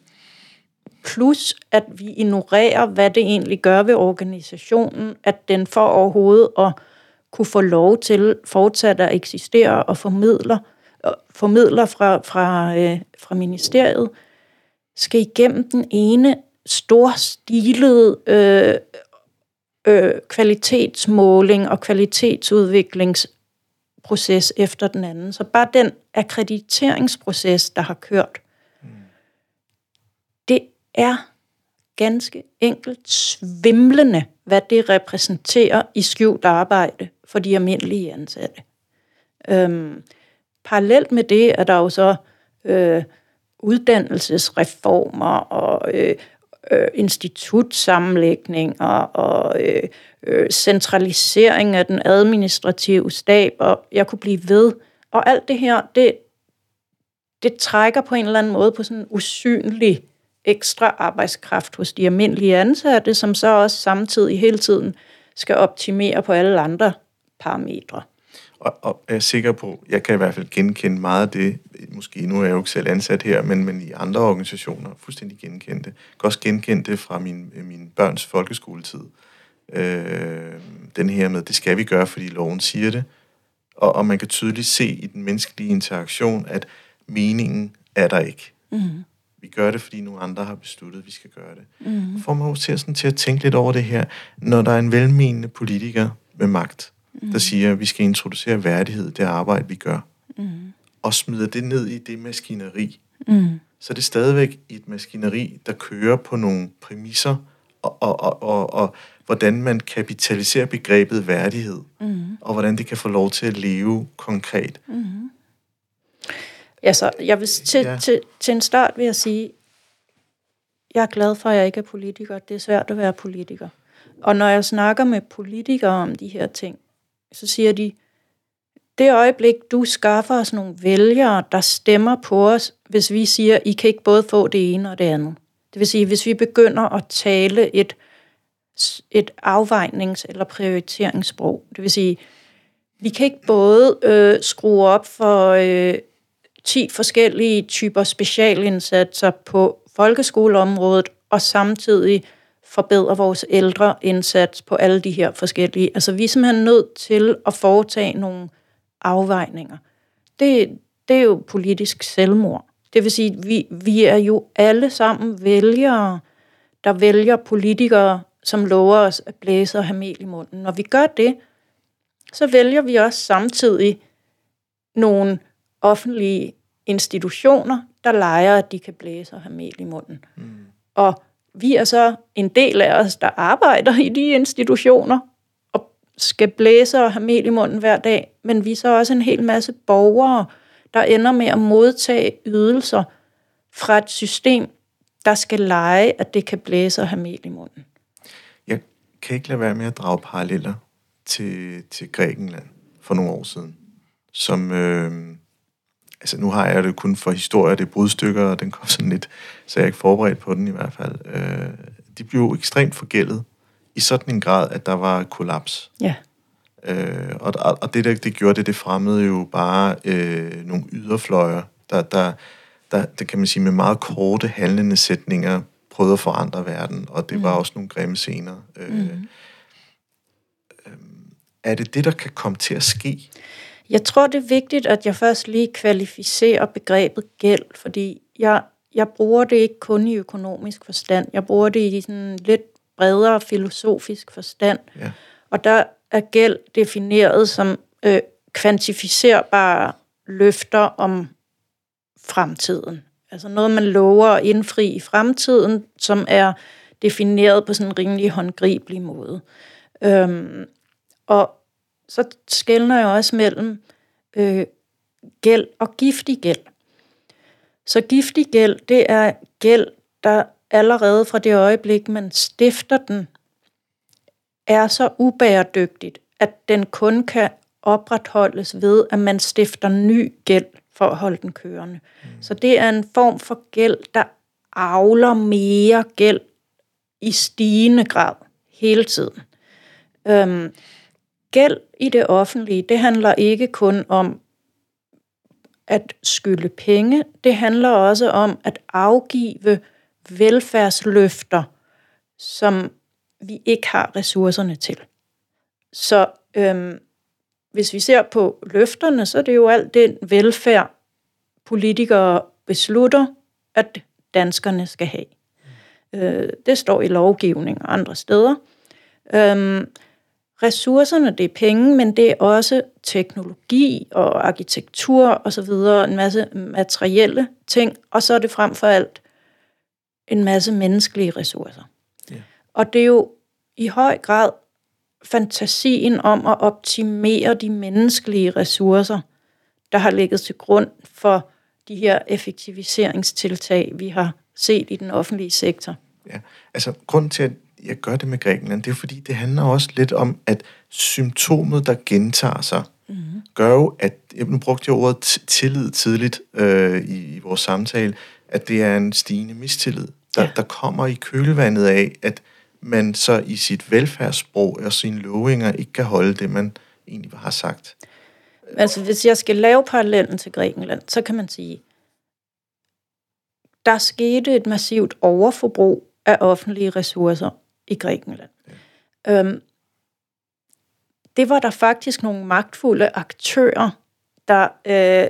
B: plus, at vi ignorerer, hvad det egentlig gør ved organisationen, at den får overhovedet at kunne få lov til fortsat at eksistere og formidler, formidler fra, fra, øh, fra ministeriet, skal igennem den ene storstilede øh, øh, kvalitetsmåling og kvalitetsudviklingsproces efter den anden. Så bare den akkrediteringsproces, der har kørt, mm. det er ganske enkelt svimlende, hvad det repræsenterer i skjult arbejde for de almindelige ansatte. Øhm, parallelt med det er der jo så øh, uddannelsesreformer og øh, øh, institutsammenlægninger og øh, øh, centralisering af den administrative stab, og jeg kunne blive ved. Og alt det her, det, det trækker på en eller anden måde på sådan en usynlig ekstra arbejdskraft hos de almindelige ansatte, som så også samtidig hele tiden skal optimere på alle andre parametre.
A: Og, og jeg er sikker på, jeg kan i hvert fald genkende meget af det, måske nu er jeg jo ikke selv ansat her, men, men i andre organisationer, fuldstændig genkende det. Jeg kan også genkende det fra min, min børns folkeskoletid. Øh, den her med, det skal vi gøre, fordi loven siger det. Og, og man kan tydeligt se i den menneskelige interaktion, at meningen er der ikke. Mm. Vi gør det, fordi nogle andre har besluttet, at vi skal gøre det. Mm. Får man jo til, sådan, til at tænke lidt over det her, når der er en velmenende politiker med magt, mm. der siger, at vi skal introducere værdighed i det arbejde, vi gør, mm. og smider det ned i det maskineri, mm. så er det stadigvæk et maskineri, der kører på nogle præmisser, og, og, og, og, og hvordan man kapitaliserer begrebet værdighed, mm. og hvordan det kan få lov til at leve konkret. Mm.
B: Altså, jeg vil til, ja. til, til en start vil jeg sige, jeg er glad for, at jeg ikke er politiker. Det er svært at være politiker. Og når jeg snakker med politikere om de her ting, så siger de, det øjeblik, du skaffer os nogle vælgere, der stemmer på os, hvis vi siger, I kan ikke både få det ene og det andet. Det vil sige, hvis vi begynder at tale et, et afvejnings- eller prioriteringssprog. Det vil sige, vi kan ikke både øh, skrue op for øh, 10 forskellige typer specialindsatser på folkeskoleområdet, og samtidig forbedre vores ældre indsats på alle de her forskellige. Altså vi er simpelthen nødt til at foretage nogle afvejninger. Det, det er jo politisk selvmord. Det vil sige, at vi, vi er jo alle sammen vælgere, der vælger politikere, som lover os at blæse og have mel i munden. Når vi gør det, så vælger vi også samtidig nogle offentlige institutioner, der leger, at de kan blæse og have mel i munden. Mm. Og vi er så en del af os, der arbejder i de institutioner, og skal blæse og have mel i munden hver dag, men vi er så også en hel masse borgere, der ender med at modtage ydelser fra et system, der skal lege, at det kan blæse og have mel i munden.
A: Jeg kan ikke lade være med at drage paralleller til, til Grækenland for nogle år siden, som... Øh, altså nu har jeg det kun for historie, det er brudstykker, og den kom sådan lidt, så jeg er ikke forberedt på den i hvert fald. Øh, de blev ekstremt forgældet i sådan en grad, at der var kollaps.
B: Ja.
A: Øh, og, og det, der det gjorde det, det fremmede jo bare øh, nogle yderfløjer, der, der, der, der, kan man sige, med meget korte handlende sætninger prøvede at forandre verden, og det mm. var også nogle grimme scener. Øh, mm. øh, er det det, der kan komme til at ske?
B: Jeg tror, det er vigtigt, at jeg først lige kvalificerer begrebet gæld, fordi jeg, jeg bruger det ikke kun i økonomisk forstand. Jeg bruger det i sådan lidt bredere filosofisk forstand. Ja. Og der er gæld defineret som øh, kvantificerbare løfter om fremtiden. Altså noget, man lover at indfri i fremtiden, som er defineret på sådan en rimelig håndgribelig måde. Øhm, og så skældner jeg også mellem øh, gæld og giftig gæld. Så giftig gæld, det er gæld, der allerede fra det øjeblik, man stifter den, er så ubæredygtigt, at den kun kan opretholdes ved, at man stifter ny gæld for at holde den kørende. Mm. Så det er en form for gæld, der avler mere gæld i stigende grad hele tiden. Øhm, gæld i det offentlige, det handler ikke kun om at skylde penge, det handler også om at afgive velfærdsløfter, som vi ikke har ressourcerne til. Så øhm, hvis vi ser på løfterne, så er det jo alt den velfærd, politikere beslutter, at danskerne skal have. Øh, det står i lovgivning og andre steder. Øhm, ressourcerne, det er penge, men det er også teknologi og arkitektur og så videre, en masse materielle ting, og så er det frem for alt en masse menneskelige ressourcer. Ja. Og det er jo i høj grad fantasien om at optimere de menneskelige ressourcer, der har ligget til grund for de her effektiviseringstiltag, vi har set i den offentlige sektor.
A: Ja, altså grund til, at jeg gør det med Grækenland, det er fordi, det handler også lidt om, at symptomet, der gentager sig, mm-hmm. gør jo, at, nu brugte jeg ordet tillid tidligt øh, i, i vores samtale, at det er en stigende mistillid, der, ja. der kommer i kølvandet af, at man så i sit velfærdssprog og sine lovinger ikke kan holde det, man egentlig har sagt.
B: Altså, hvis jeg skal lave parallellen til Grækenland, så kan man sige, der skete et massivt overforbrug af offentlige ressourcer i Grækenland. Ja. Øhm, det var der faktisk nogle magtfulde aktører, der, øh,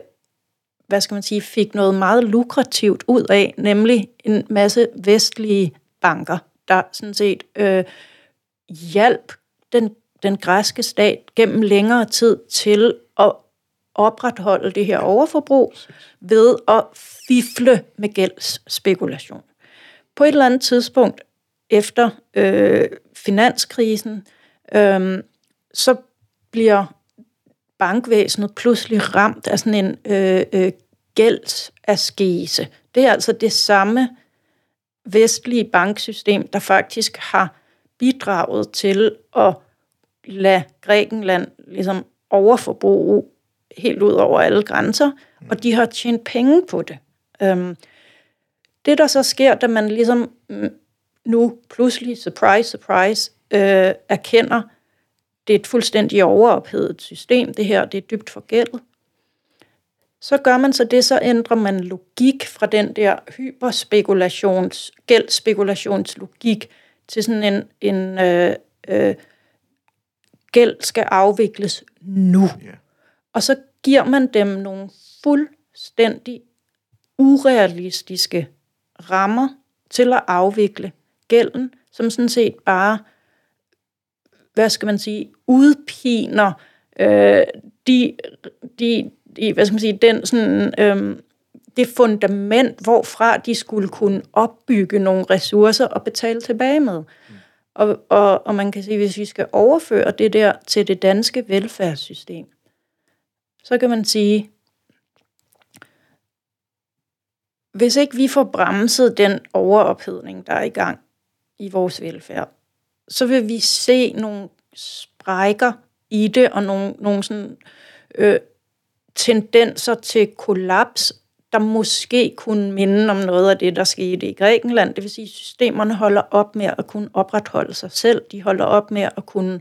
B: hvad skal man sige, fik noget meget lukrativt ud af, nemlig en masse vestlige banker, der sådan set øh, hjalp den, den græske stat gennem længere tid til at opretholde det her overforbrug ved at fifle med gældsspekulation. På et eller andet tidspunkt efter øh, finanskrisen, øh, så bliver bankvæsenet pludselig ramt af sådan en øh, øh, gældsaskese. Det er altså det samme vestlige banksystem, der faktisk har bidraget til at lade Grækenland ligesom overforbruge helt ud over alle grænser, og de har tjent penge på det. Øhm, det, der så sker, da man ligesom mm, nu pludselig, surprise, surprise, øh, erkender, det er et fuldstændig overophedet system, det her, det er dybt forgældet, så gør man så det, så ændrer man logik fra den der hyperspekulations, gældspekulationslogik til sådan en, en øh, øh, gæld skal afvikles nu.
A: Ja.
B: Og så giver man dem nogle fuldstændig urealistiske rammer til at afvikle gælden, som sådan set bare, hvad skal man sige, udpiner øh, de, de, de, hvad skal man sige, den sådan, øh, det fundament, hvorfra de skulle kunne opbygge nogle ressourcer og betale tilbage med. Mm. Og, og, og man kan sige, hvis vi skal overføre det der til det danske velfærdssystem, så kan man sige, hvis ikke vi får bremset den overophedning, der er i gang i vores velfærd, så vil vi se nogle sprækker i det, og nogle, nogle sådan, øh, tendenser til kollaps, der måske kunne minde om noget af det, der skete i Grækenland. Det vil sige, at systemerne holder op med at kunne opretholde sig selv. De holder op med at kunne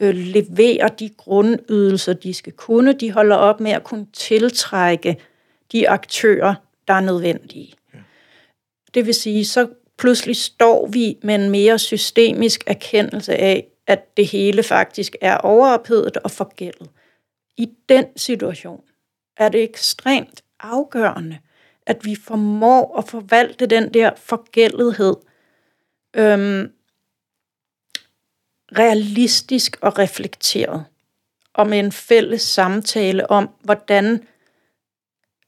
B: øh, levere de grundydelser, de skal kunne. De holder op med at kunne tiltrække de aktører, der er nødvendige. Det vil sige, så pludselig står vi med en mere systemisk erkendelse af, at det hele faktisk er overophedet og forgældet. I den situation er det ekstremt afgørende, at vi formår at forvalte den der forgældethed øhm, realistisk og reflekteret, og med en fælles samtale om, hvordan,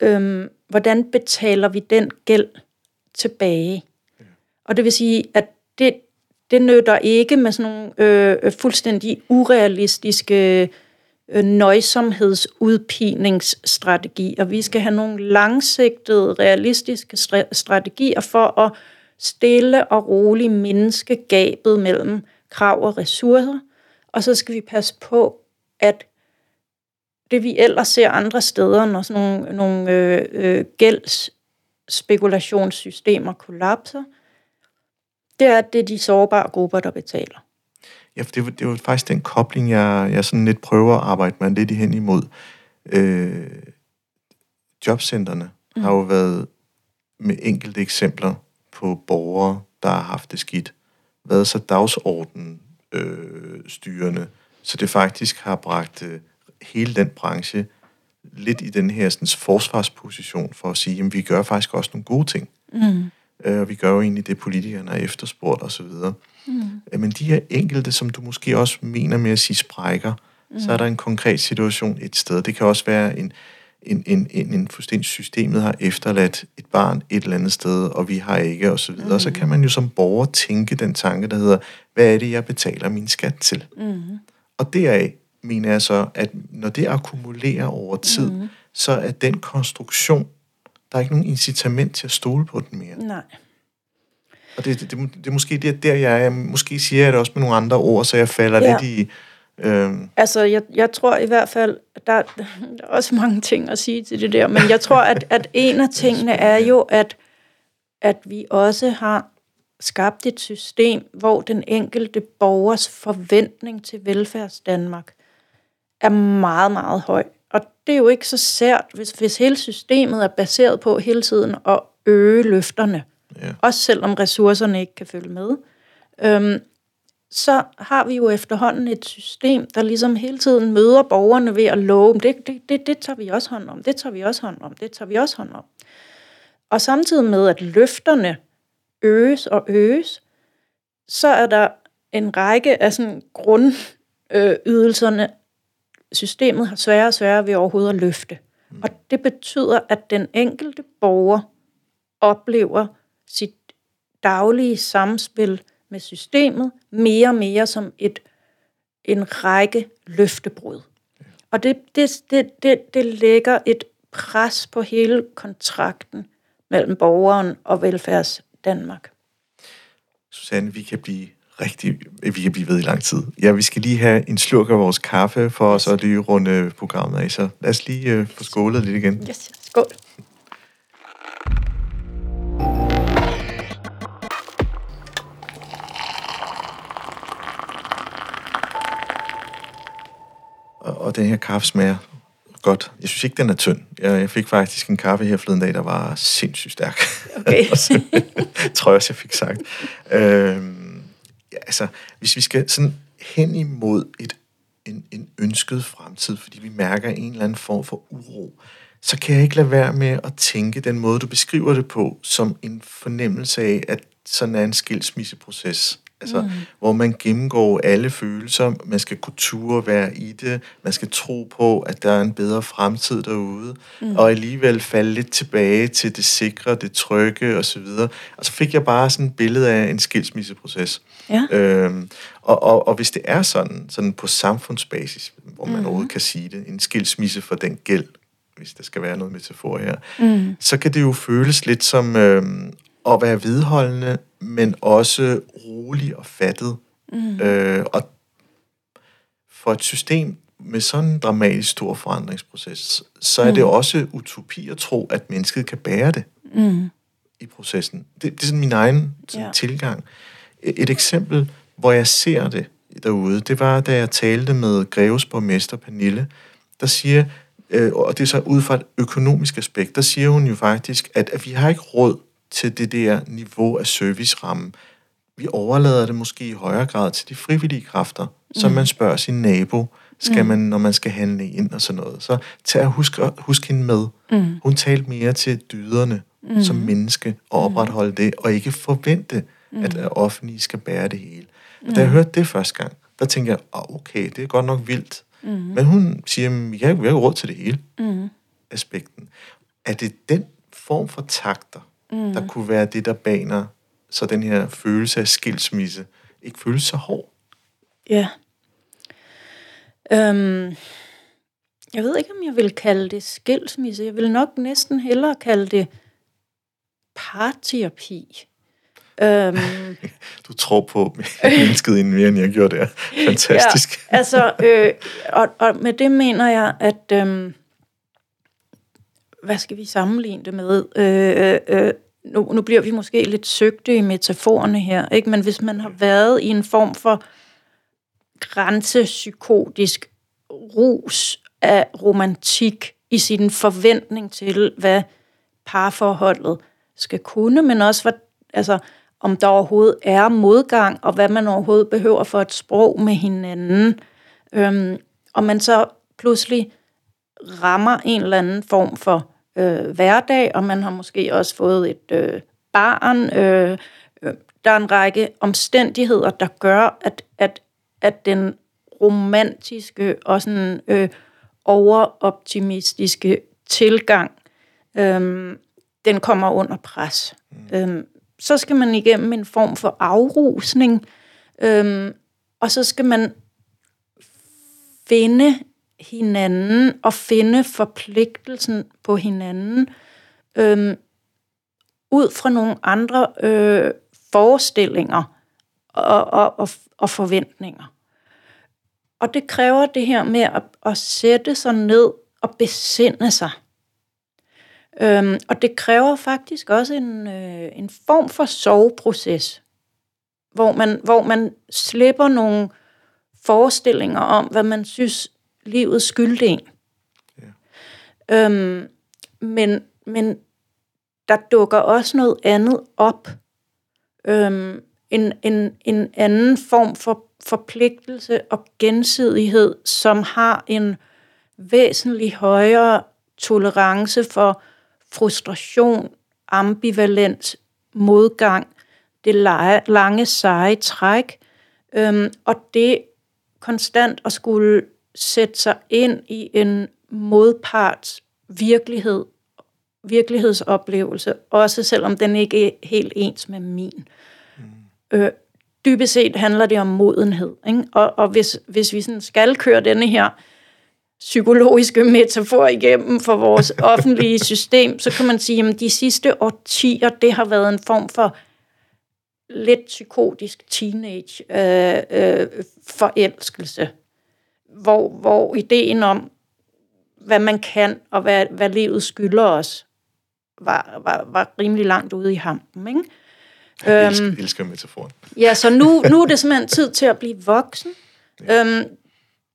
B: øhm, hvordan betaler vi den gæld tilbage. Og det vil sige, at det, det nytter ikke med sådan nogle øh, fuldstændig urealistiske øh, nøjsomhedsudpiningsstrategier. Vi skal have nogle langsigtede, realistiske strategier for at stille og roligt mindske gabet mellem krav og ressourcer, og så skal vi passe på, at det vi ellers ser andre steder, når sådan nogle, nogle øh, øh, gældsspekulationssystemer kollapser, det er, at det er de sårbare grupper, der betaler.
A: Ja, for det, var, det var faktisk den kobling, jeg, jeg sådan lidt prøver at arbejde mig lidt hen imod. Øh, jobcentrene mm. har jo været med enkelte eksempler på borgere, der har haft det skidt, været så dagsorden øh, styrende, så det faktisk har bragt øh, hele den branche lidt i den her sådan, forsvarsposition for at sige, at vi gør faktisk også nogle gode ting. Mm. Øh, og vi gør jo egentlig det, politikerne har efterspurgt osv. Mm. Men de her enkelte, som du måske også mener med at sige sprækker, mm. så er der en konkret situation et sted. Det kan også være en, en, en, en, en fuldstændig systemet har efterladt et barn et eller andet sted, og vi har ikke, og så videre. Mm. Så kan man jo som borger tænke den tanke, der hedder, hvad er det, jeg betaler min skat til? Mm. Og deraf mener jeg så, at når det akkumulerer over tid, mm. så er den konstruktion, der er ikke nogen incitament til at stole på den mere.
B: Nej.
A: Og det, det, det, det er måske det, der, jeg er. Måske siger jeg det også med nogle andre ord, så jeg falder ja. lidt i...
B: Øh... Altså, jeg, jeg tror i hvert fald, der, der er også mange ting at sige til det der, men jeg tror, at, at en af tingene er jo, at, at vi også har skabt et system, hvor den enkelte borgers forventning til velfærdsdanmark er meget, meget høj. Det er jo ikke så sært, hvis, hvis hele systemet er baseret på hele tiden at øge løfterne. Ja. Også selvom ressourcerne ikke kan følge med. Øhm, så har vi jo efterhånden et system, der ligesom hele tiden møder borgerne ved at love, det, det, det, det tager vi også hånd om, det tager vi også hånd om, det tager vi også hånd om. Og samtidig med, at løfterne øges og øges, så er der en række af sådan grundydelserne, systemet har sværere og sværere ved overhovedet at løfte. Mm. Og det betyder, at den enkelte borger oplever sit daglige samspil med systemet mere og mere som et en række løftebrud. Og det, det, det, det, det lægger et pres på hele kontrakten mellem borgeren og velfærds Danmark.
A: Susanne, vi kan blive rigtig, vi kan blive ved i lang tid. Ja, vi skal lige have en slurk af vores kaffe, for os at lige runde programmet af. Så lad os lige uh, få skålet lidt igen.
B: Yes, skål.
A: Og, og den her kaffe smager godt. Jeg synes ikke, den er tynd. Jeg, jeg fik faktisk en kaffe her forleden dag, der var sindssygt stærk.
B: Okay.
A: tror jeg også, jeg fik sagt ja, altså, hvis vi skal sådan hen imod et, en, en ønsket fremtid, fordi vi mærker en eller anden form for uro, så kan jeg ikke lade være med at tænke den måde, du beskriver det på, som en fornemmelse af, at sådan er en skilsmisseproces. Altså, mm. hvor man gennemgår alle følelser, man skal kunne ture være i det, man skal tro på, at der er en bedre fremtid derude, mm. og alligevel falde lidt tilbage til det sikre, det trygge osv. Og så fik jeg bare sådan et billede af en skilsmisseproces. Ja. Øhm, og, og, og hvis det er sådan, sådan på samfundsbasis, hvor man mm. overhovedet kan sige det, en skilsmisse for den gæld, hvis der skal være noget metafor her, mm. så kan det jo føles lidt som øhm, at være vedholdende, men også rolig og fattet. Mm. Øh, og for et system med sådan en dramatisk stor forandringsproces, så er mm. det også utopi at tro, at mennesket kan bære det mm. i processen. Det, det er sådan min egen sådan, tilgang. Et, et eksempel, hvor jeg ser det derude, det var, da jeg talte med Greves borgmester Pernille, der siger, øh, og det er så ud fra et økonomisk aspekt, der siger hun jo faktisk, at, at vi har ikke råd til det der niveau af serviceramme. Vi overlader det måske i højere grad til de frivillige kræfter, mm. som man spørger sin nabo, skal mm. man, når man skal handle ind og sådan noget. Så tag og husk, husk hende med. Mm. Hun talte mere til dyderne mm. som menneske og mm. opretholde det, og ikke forvente, mm. at offentlige skal bære det hele. Og da jeg mm. hørte det første gang, der tænkte jeg, oh, okay, det er godt nok vildt. Mm. Men hun siger, at vi har ikke råd til det hele. Mm. Aspekten. Er det den form for takter, mm. der kunne være det, der baner, så den her følelse af skilsmisse ikke føles så hård.
B: Ja. Øhm, jeg ved ikke, om jeg vil kalde det skilsmisse. Jeg vil nok næsten hellere kalde det parterapi. Øhm,
A: du tror på mennesket inden mere, end jeg gjorde det. Fantastisk.
B: Ja, altså, øh, og, og med det mener jeg, at... Øh, hvad skal vi sammenligne det med? Øh, øh, øh, nu, nu bliver vi måske lidt søgte i metaforerne her, ikke? men hvis man har været i en form for grænsepsykotisk rus af romantik i sin forventning til, hvad parforholdet skal kunne, men også hvad, altså, om der overhovedet er modgang, og hvad man overhovedet behøver for et sprog med hinanden. Øhm, og man så pludselig rammer en eller anden form for øh, hverdag, og man har måske også fået et øh, barn. Øh, øh, der er en række omstændigheder, der gør, at, at, at den romantiske og sådan øh, overoptimistiske tilgang, øh, den kommer under pres. Mm. Øh, så skal man igennem en form for afrusning, øh, og så skal man finde hinanden og finde forpligtelsen på hinanden øhm, ud fra nogle andre øh, forestillinger og, og, og, og forventninger. Og det kræver det her med at, at sætte sig ned og besinde sig. Øhm, og det kræver faktisk også en, øh, en form for soveproces, hvor man, hvor man slipper nogle forestillinger om, hvad man synes livet skyldte en. Ja. Øhm, men, men der dukker også noget andet op. Øhm, en, en, en anden form for forpligtelse og gensidighed, som har en væsentlig højere tolerance for frustration, ambivalens, modgang, det lange seje træk, øhm, og det konstant at skulle sætte sig ind i en modparts virkelighed, virkelighedsoplevelse, også selvom den ikke er helt ens med min. Mm. Øh, dybest set handler det om modenhed. Ikke? Og, og hvis, hvis vi sådan skal køre denne her psykologiske metafor igennem for vores offentlige system, så kan man sige, at de sidste årtier, det har været en form for lidt psykotisk teenage øh, øh, forelskelse hvor, hvor ideen om, hvad man kan, og hvad, hvad livet skylder os, var, var, var rimelig langt ude i hampen. Ikke?
A: Jeg elsker, øhm, elsker metaforen.
B: Ja, så nu, nu er det simpelthen tid til at blive voksen. Ja. Øhm,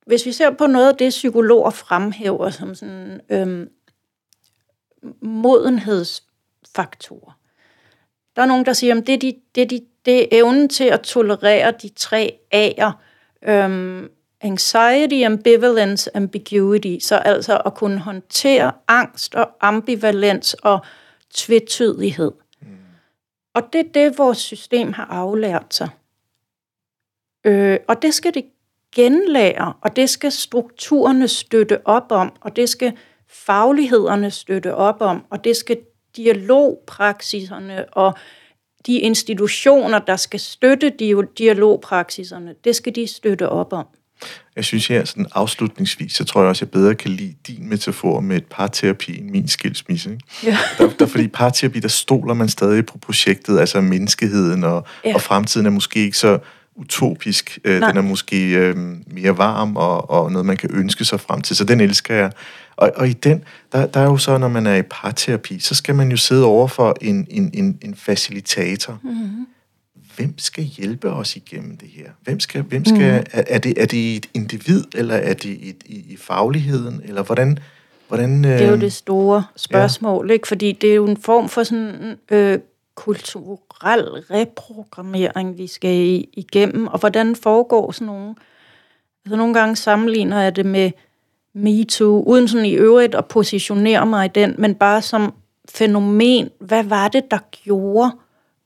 B: hvis vi ser på noget af det, psykologer fremhæver som sådan øhm, modenhedsfaktorer. Der er nogen, der siger, at det er, de, det, er de, det er evnen til at tolerere de tre A'er. Øhm, anxiety, ambivalence, ambiguity. Så altså at kunne håndtere angst og ambivalens og tvetydighed. Mm. Og det er det, vores system har aflært sig. Øh, og det skal det genlære, og det skal strukturerne støtte op om, og det skal faglighederne støtte op om, og det skal dialogpraksiserne og de institutioner, der skal støtte dialogpraksiserne, det skal de støtte op om.
A: Jeg synes her sådan afslutningsvis, så tror jeg også, jeg bedre kan lide din metafor med et parterapi end min skilsmisse. Ikke? Ja. Der, der, fordi parterapi, der stoler man stadig på projektet, altså menneskeheden, og, ja. og fremtiden er måske ikke så utopisk. Øh, den er måske øh, mere varm og, og noget, man kan ønske sig frem til. Så den elsker jeg. Og, og i den, der, der er jo så, når man er i parterapi, så skal man jo sidde over for en, en, en, en facilitator. Mm-hmm. Hvem skal hjælpe os igennem det her? Hvem skal, hvem skal, mm. er, er, det, er det et individ, eller er det i, i, i fagligheden, eller hvordan... hvordan
B: øh... Det er jo det store spørgsmål, ja. ikke? fordi det er jo en form for sådan øh, kulturel reprogrammering, vi skal igennem, og hvordan foregår sådan nogle... Altså nogle gange sammenligner jeg det med MeToo, uden sådan i øvrigt at positionere mig i den, men bare som fænomen, hvad var det, der gjorde,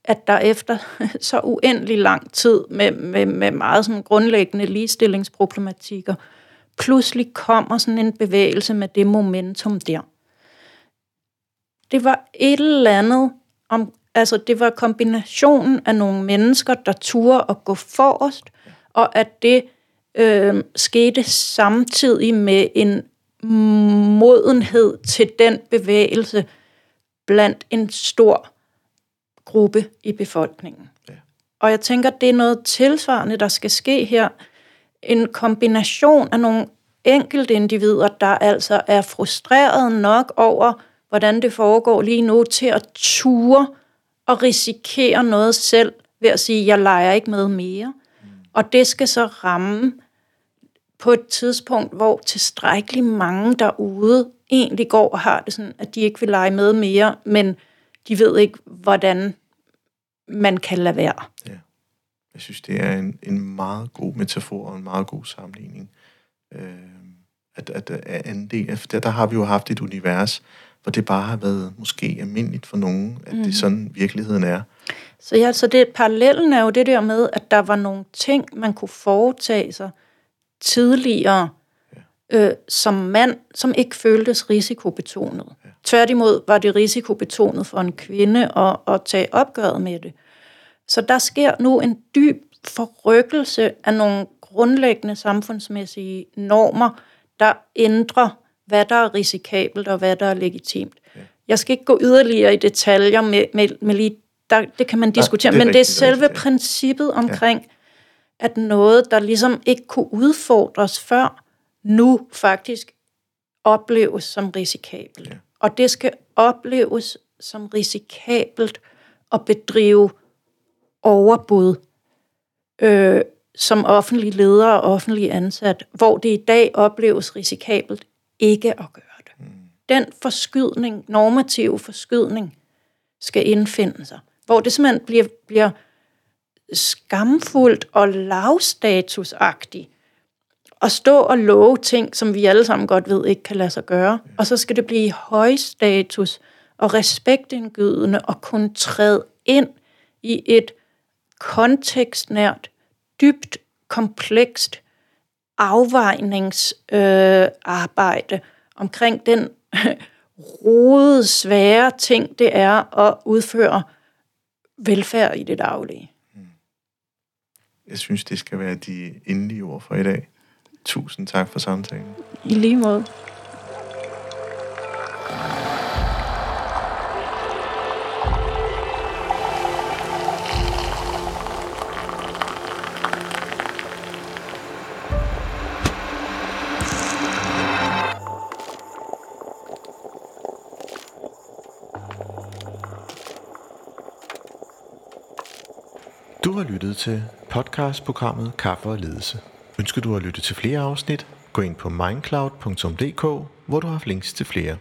B: at der efter så uendelig lang tid med, med, med meget sådan grundlæggende ligestillingsproblematikker, pludselig kommer sådan en bevægelse med det momentum der. Det var et eller andet om, altså det var kombinationen af nogle mennesker, der turde at gå forrest, og at det øh, skete samtidig med en modenhed til den bevægelse blandt en stor gruppe i befolkningen. Ja. Og jeg tænker, det er noget tilsvarende, der skal ske her. En kombination af nogle enkelte individer, der altså er frustreret nok over, hvordan det foregår lige nu, til at ture og risikere noget selv ved at sige, jeg leger ikke med mere. Og det skal så ramme på et tidspunkt, hvor tilstrækkeligt mange derude egentlig går og har det sådan, at de ikke vil lege med mere, men de ved ikke, hvordan man kan lade være. Ja.
A: Jeg synes, det er en, en meget god metafor og en meget god sammenligning. Øh, at, at, at andel, der, der har vi jo haft et univers, hvor det bare har været måske almindeligt for nogen, at mm. det mhm. sådan virkeligheden er.
B: Så ja, så det parallellen er jo det der med, at der var nogle ting, man kunne foretage sig tidligere. Øh, som mand, som ikke føltes risikobetonet. Ja. Tværtimod var det risikobetonet for en kvinde at, at tage opgøret med det. Så der sker nu en dyb forrykkelse af nogle grundlæggende samfundsmæssige normer, der ændrer, hvad der er risikabelt og hvad der er legitimt. Ja. Jeg skal ikke gå yderligere i detaljer med, med, med lige, der, det kan man diskutere, ja, det men det er selve rigtigt, princippet omkring, ja. at noget, der ligesom ikke kunne udfordres før, nu faktisk opleves som risikabelt. Ja. Og det skal opleves som risikabelt at bedrive overbud øh, som offentlig leder og offentlig ansat, hvor det i dag opleves risikabelt ikke at gøre det. Mm. Den forskydning, normative forskydning, skal indfinde sig. Hvor det simpelthen bliver, bliver skamfuldt og lavstatusagtigt at stå og love ting, som vi alle sammen godt ved ikke kan lade sig gøre. Og så skal det blive høj status og respektindgydende og kunne træde ind i et kontekstnært, dybt komplekst afvejningsarbejde øh, omkring den rode, svære ting, det er at udføre velfærd i det daglige.
A: Jeg synes, det skal være de endelige ord for i dag. Tusind tak for samtalen.
B: I lige måde.
A: Du har lyttet til podcastprogrammet Kaffe og Ledelse. Ønsker du at lytte til flere afsnit? Gå ind på mindcloud.dk, hvor du har links til flere.